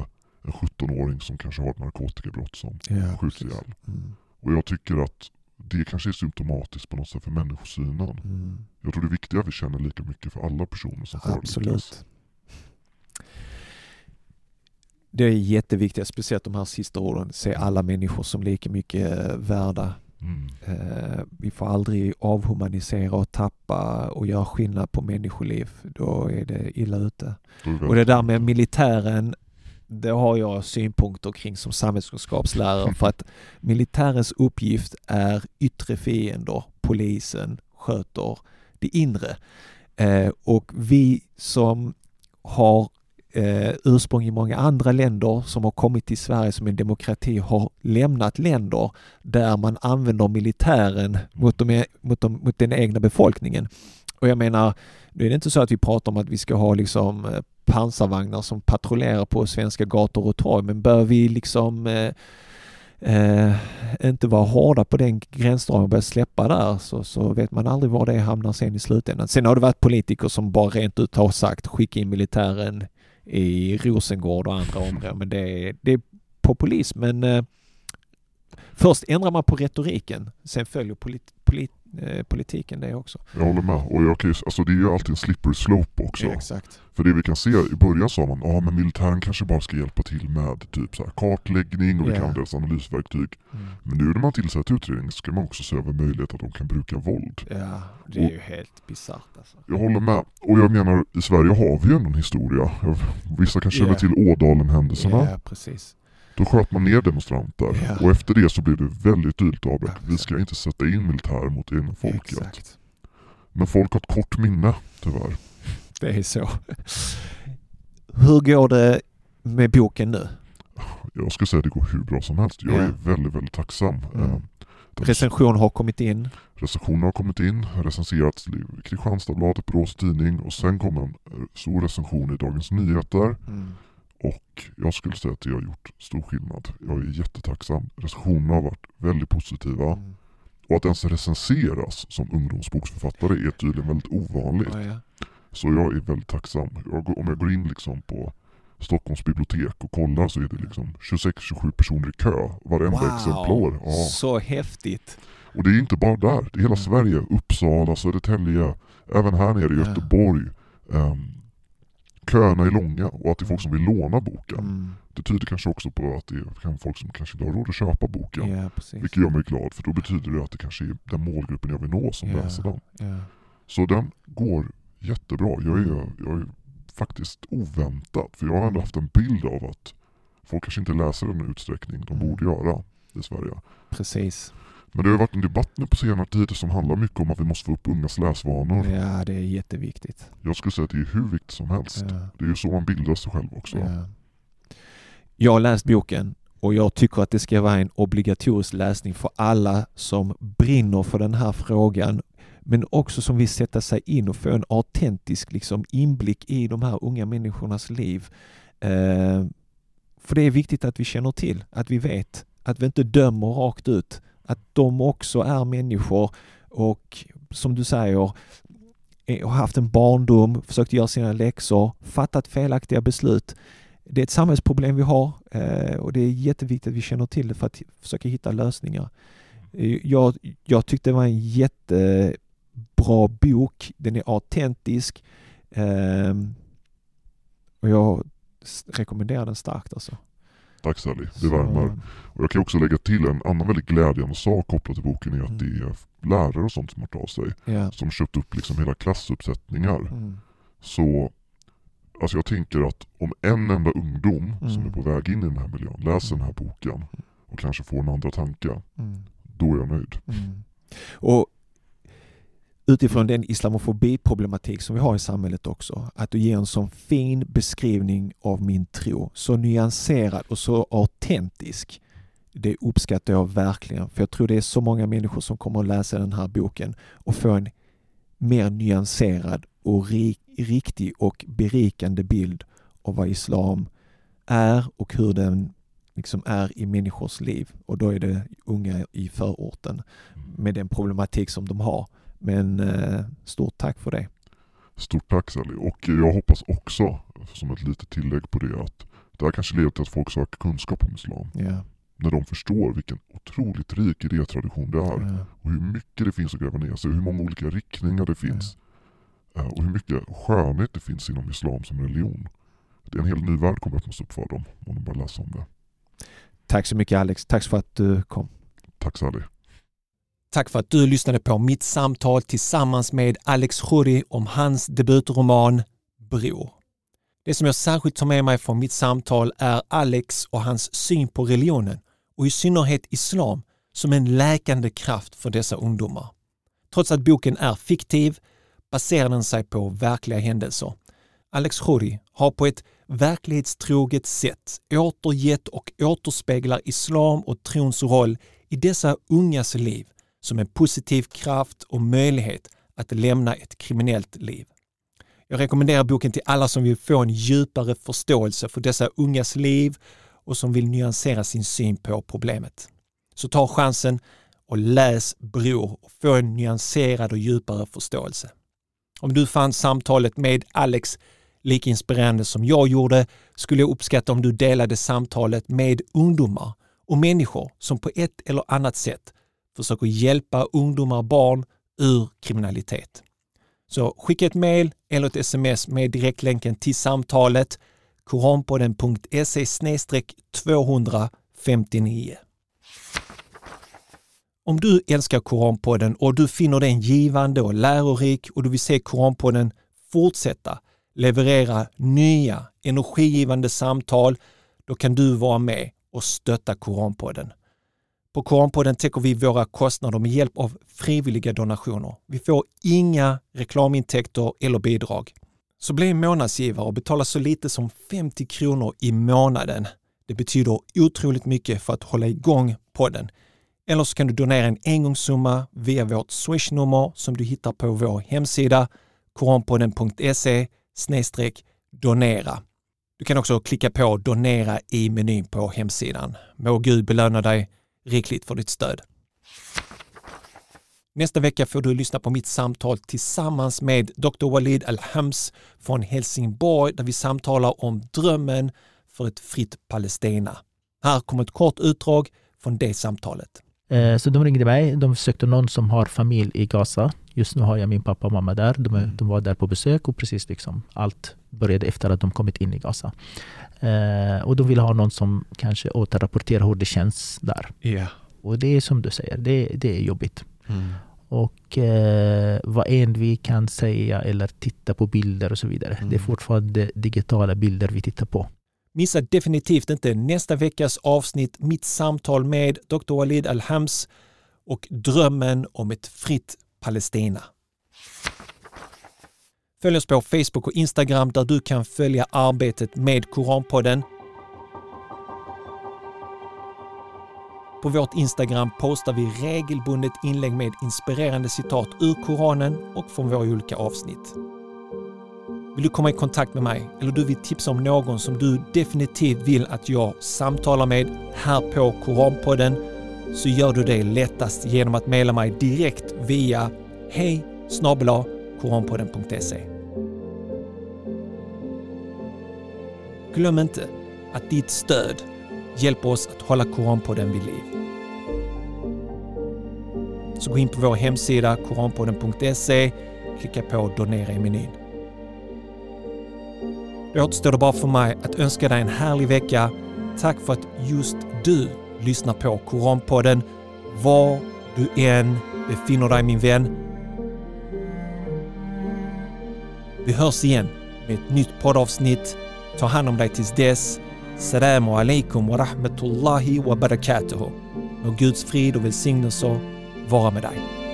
en 17-åring som kanske har ett narkotikabrott som Ja, skjuts precis. ihjäl. Mm. Och jag tycker att det kanske är symptomatiskt på något sätt för människosynen. Mm. Jag tror det är viktigt att vi känner lika mycket för alla personer som förolyckas. Det är jätteviktigt, speciellt de här sista orden, se alla människor som lika mycket värda. Mm. Vi får aldrig avhumanisera och tappa och göra skillnad på människoliv. Då är det illa ute. Vi Och det där med militären, det har jag synpunkter kring som samhällskunskapslärare för att militärens uppgift är yttre fiender. Polisen sköter det inre. Eh, och vi som har eh, ursprung i många andra länder som har kommit till Sverige som en demokrati har lämnat länder där man använder militären mot, de, e-, mot, de, mot den egna befolkningen. Och jag menar, nu är det inte så att vi pratar om att vi ska ha liksom eh, pansarvagnar som patrullerar på svenska gator och torg, men bör vi liksom eh, eh, inte vara hårda på den gränsdragningen och börja släppa där så, så vet man aldrig var det hamnar sen i slutändan. Sen har det varit politiker som bara rent ut har sagt skicka in militären i Rosengård och andra områden, men det är, det är populism. Men eh, först ändrar man på retoriken, sen följer polit, polit, eh, politiken det också. Jag håller med. Och jag kan ju, alltså det är ju alltid en slippery slope också. Exakt. För det vi kan se, i början sa man ja men militären kanske bara ska hjälpa till med typ så här kartläggning och vi Ja. kan deras analysverktyg. Mm. Men nu när man tillsätter utredning så ska man också se över möjlighet att de kan bruka våld. Ja, det är ju helt bisarrt alltså. Jag håller med. Och jag menar, i Sverige har vi ju ändå en historia. Vissa kanske känner Ja. till Ådalen-händelserna. Ja, precis. Då sköt man ner demonstranter. Ja. Och efter det så blev det väldigt tydligt avbräck. Ja, Vi ska inte sätta in militär mot egna folket. Exakt. Men folk har ett kort minne, tyvärr. Det är så. Hur går det med boken nu? Jag skulle säga att det går hur bra som helst. Jag Ja. är väldigt, väldigt tacksam. Mm. Eh, Recension har kommit in. Recensioner har kommit in, recenserats i Kristianstadsbladet, Borås Tidning och sen kom en eh, stor recension i Dagens Nyheter. Mm. Och jag skulle säga att det har gjort stor skillnad. Jag är jättetacksam. Recensionerna har varit väldigt positiva. Mm. Och att ens recenseras som ungdomsboksförfattare är tydligen väldigt ovanligt. Ja, ja. Så jag är väldigt tacksam. Jag, om jag går in liksom på Stockholms bibliotek och kollar så är det liksom 26-27 personer i kö varenda exemplar. Ja. så häftigt. Och det är inte bara där, det är hela Mm. Sverige. Uppsala, Södertälje, även här nere i. Göteborg. Um, köerna är långa och att det är folk som vill låna boken. Mm. Det tyder kanske också på att det är folk som kanske inte har råd att köpa boken. Precis. Vilket gör mig glad för då betyder det att det kanske är den målgruppen jag vill nå som Ja. läser den. Ja. Så den går jättebra. Jag är, jag är faktiskt oväntad. För jag har ändå haft en bild av att folk kanske inte läser den utsträckning de Mm. borde göra i Sverige. Precis. Men det har varit en debatt nu på senare tid som handlar mycket om att vi måste få upp ungas läsvanor. Ja, det är jätteviktigt. Jag skulle säga att det är hur viktigt som helst. Ja. Det är ju så man bildar sig själv också. Ja. Jag har läst boken och jag tycker att det ska vara en obligatorisk läsning för alla som brinner för den här frågan men också som vill sätta sig in och få en autentisk liksom, inblick i de här unga människornas liv. Eh, för det är viktigt att vi känner till, att vi vet, att vi inte dömer rakt ut, att de också är människor och som du säger, har haft en barndom, försökt göra sina läxor, fattat felaktiga beslut. Det är ett samhällsproblem vi har eh, och det är jätteviktigt att vi känner till det för att försöka hitta lösningar. Eh, jag, jag tyckte det var en jättebra bok. Den är autentisk. Ehm, och jag rekommenderar den starkt alltså. Tack Sally, det Så- värmer. Och jag kan också lägga till en annan väldigt glädjande sak kopplat till boken är att Mm. det är lärare och sånt som har hört av sig. Ja. Som köpt upp liksom hela klassuppsättningar. Mm. Så alltså jag tänker att om en enda ungdom som Mm. är på väg in i den här miljön läser den här boken och kanske får en andra tanke, Mm. då är jag nöjd. Mm. Och utifrån den islamofobiproblematik som vi har i samhället också, att du ger en sån fin beskrivning av min tro, så nyanserad och så autentisk. Det uppskattar jag verkligen, för jag tror det är så många människor som kommer att läsa den här boken och få en mer nyanserad och rik, riktig och berikande bild av vad islam är och hur den liksom är i människors liv. Och då är det unga i förorten med den problematik som de har. Men eh, stort tack för det. Stort tack Sally. Och jag hoppas också, som ett litet tillägg på det, att det här kanske leder till att folk söker kunskap om Islam. Ja, när de förstår vilken otroligt rik idétradition det är. Ja. Och hur mycket det finns att gräva ner sig, hur många olika riktningar det finns. Eh, Och hur mycket skönhet det finns inom islam som religion. Det är en hel ny värld kommer öppnas upp för dem om de börjar läsa om det. Tack så mycket Alex. Tack för att du kom. Tack Sally. Tack för att du lyssnade på mitt samtal tillsammans med Alex Khoury om hans debutroman Bror. Det som jag särskilt tar med mig från mitt samtal är Alex och hans syn på religionen och i synnerhet islam som en läkande kraft för dessa ungdomar. Trots att boken är fiktiv baserar den sig på verkliga händelser. Alex Khoury har på ett verklighetstroget sätt återgett och återspeglar islam och trons roll i dessa ungas liv som en positiv kraft och möjlighet att lämna ett kriminellt liv. Jag rekommenderar boken till alla som vill få en djupare förståelse för dessa ungas liv och som vill nyansera sin syn på problemet. Så ta chansen och läs Bror och få en nyanserad och djupare förståelse. Om du fann samtalet med Alex lika inspirerande som jag gjorde skulle jag uppskatta om du delade samtalet med ungdomar och människor som på ett eller annat sätt försöker hjälpa ungdomar och barn ur kriminalitet. Så skicka ett mejl eller ett sms med direktlänken till samtalet koranpodden.se 259. Om du älskar Koranpodden och du finner den givande och lärorik och du vill se Koranpodden fortsätta leverera nya energigivande samtal, då kan du vara med och stötta Koranpodden. På Koranpodden täcker vi våra kostnader med hjälp av frivilliga donationer. Vi får inga reklamintäkter eller bidrag. Så bli månadsgivare och betala så lite som 50 kronor i månaden. Det betyder otroligt mycket för att hålla igång podden. Eller så kan du donera en engångssumma via vårt swishnummer som du hittar på vår hemsida koranpodden.se snedstreck donera. Du kan också klicka på donera i menyn på hemsidan. Må Gud belöna dig rikligt för ditt stöd. Nästa vecka får du lyssna på mitt samtal tillsammans med Dr. Walid Al-Hams från Helsingborg där vi samtalar om drömmen för ett fritt Palestina. Här kommer ett kort utdrag från det samtalet. Eh, Så de ringde mig. De sökte någon som har familj i Gaza. Just nu har jag min pappa och mamma där. De, är- de var där på besök och precis liksom allt började efter att de kommit in i Gaza. Eh, och de ville ha någon som kanske återrapporterar hur det känns där. Ja. Och det är som du säger, det, det är jobbigt. Och eh, vad än vi kan säga eller titta på bilder och så vidare. Mm. Det är fortfarande digitala bilder vi tittar på. Missa definitivt inte nästa veckas avsnitt Mitt samtal med Dr. Walid Al-Hams och drömmen om ett fritt Palestina. Följ oss på Facebook och Instagram där du kan följa arbetet med Koranpodden. På vårt Instagram postar vi regelbundet inlägg med inspirerande citat ur Koranen och från våra olika avsnitt. Vill du komma i kontakt med mig eller du vill tipsa om någon som du definitivt vill att jag samtalar med här på Koranpodden så gör du det lättast genom att mejla mig direkt via hej koranpodden.se. Glöm inte att ditt stöd hjälper oss att hålla Koranpodden vid liv. Så gå in på vår hemsida koranpodden.se, klicka på donera i menyn. Då återstår det bara för mig att önska dig en härlig vecka. Tack för att just du lyssnar på Koranpodden. Var du än befinner dig min vän. Vi hörs igen med ett nytt poddavsnitt. Ta hand om dig tills dess. Salamu alaikum wa rahmatullahi wa barakatuhu. Må Guds frid och välsignelser vara med dig.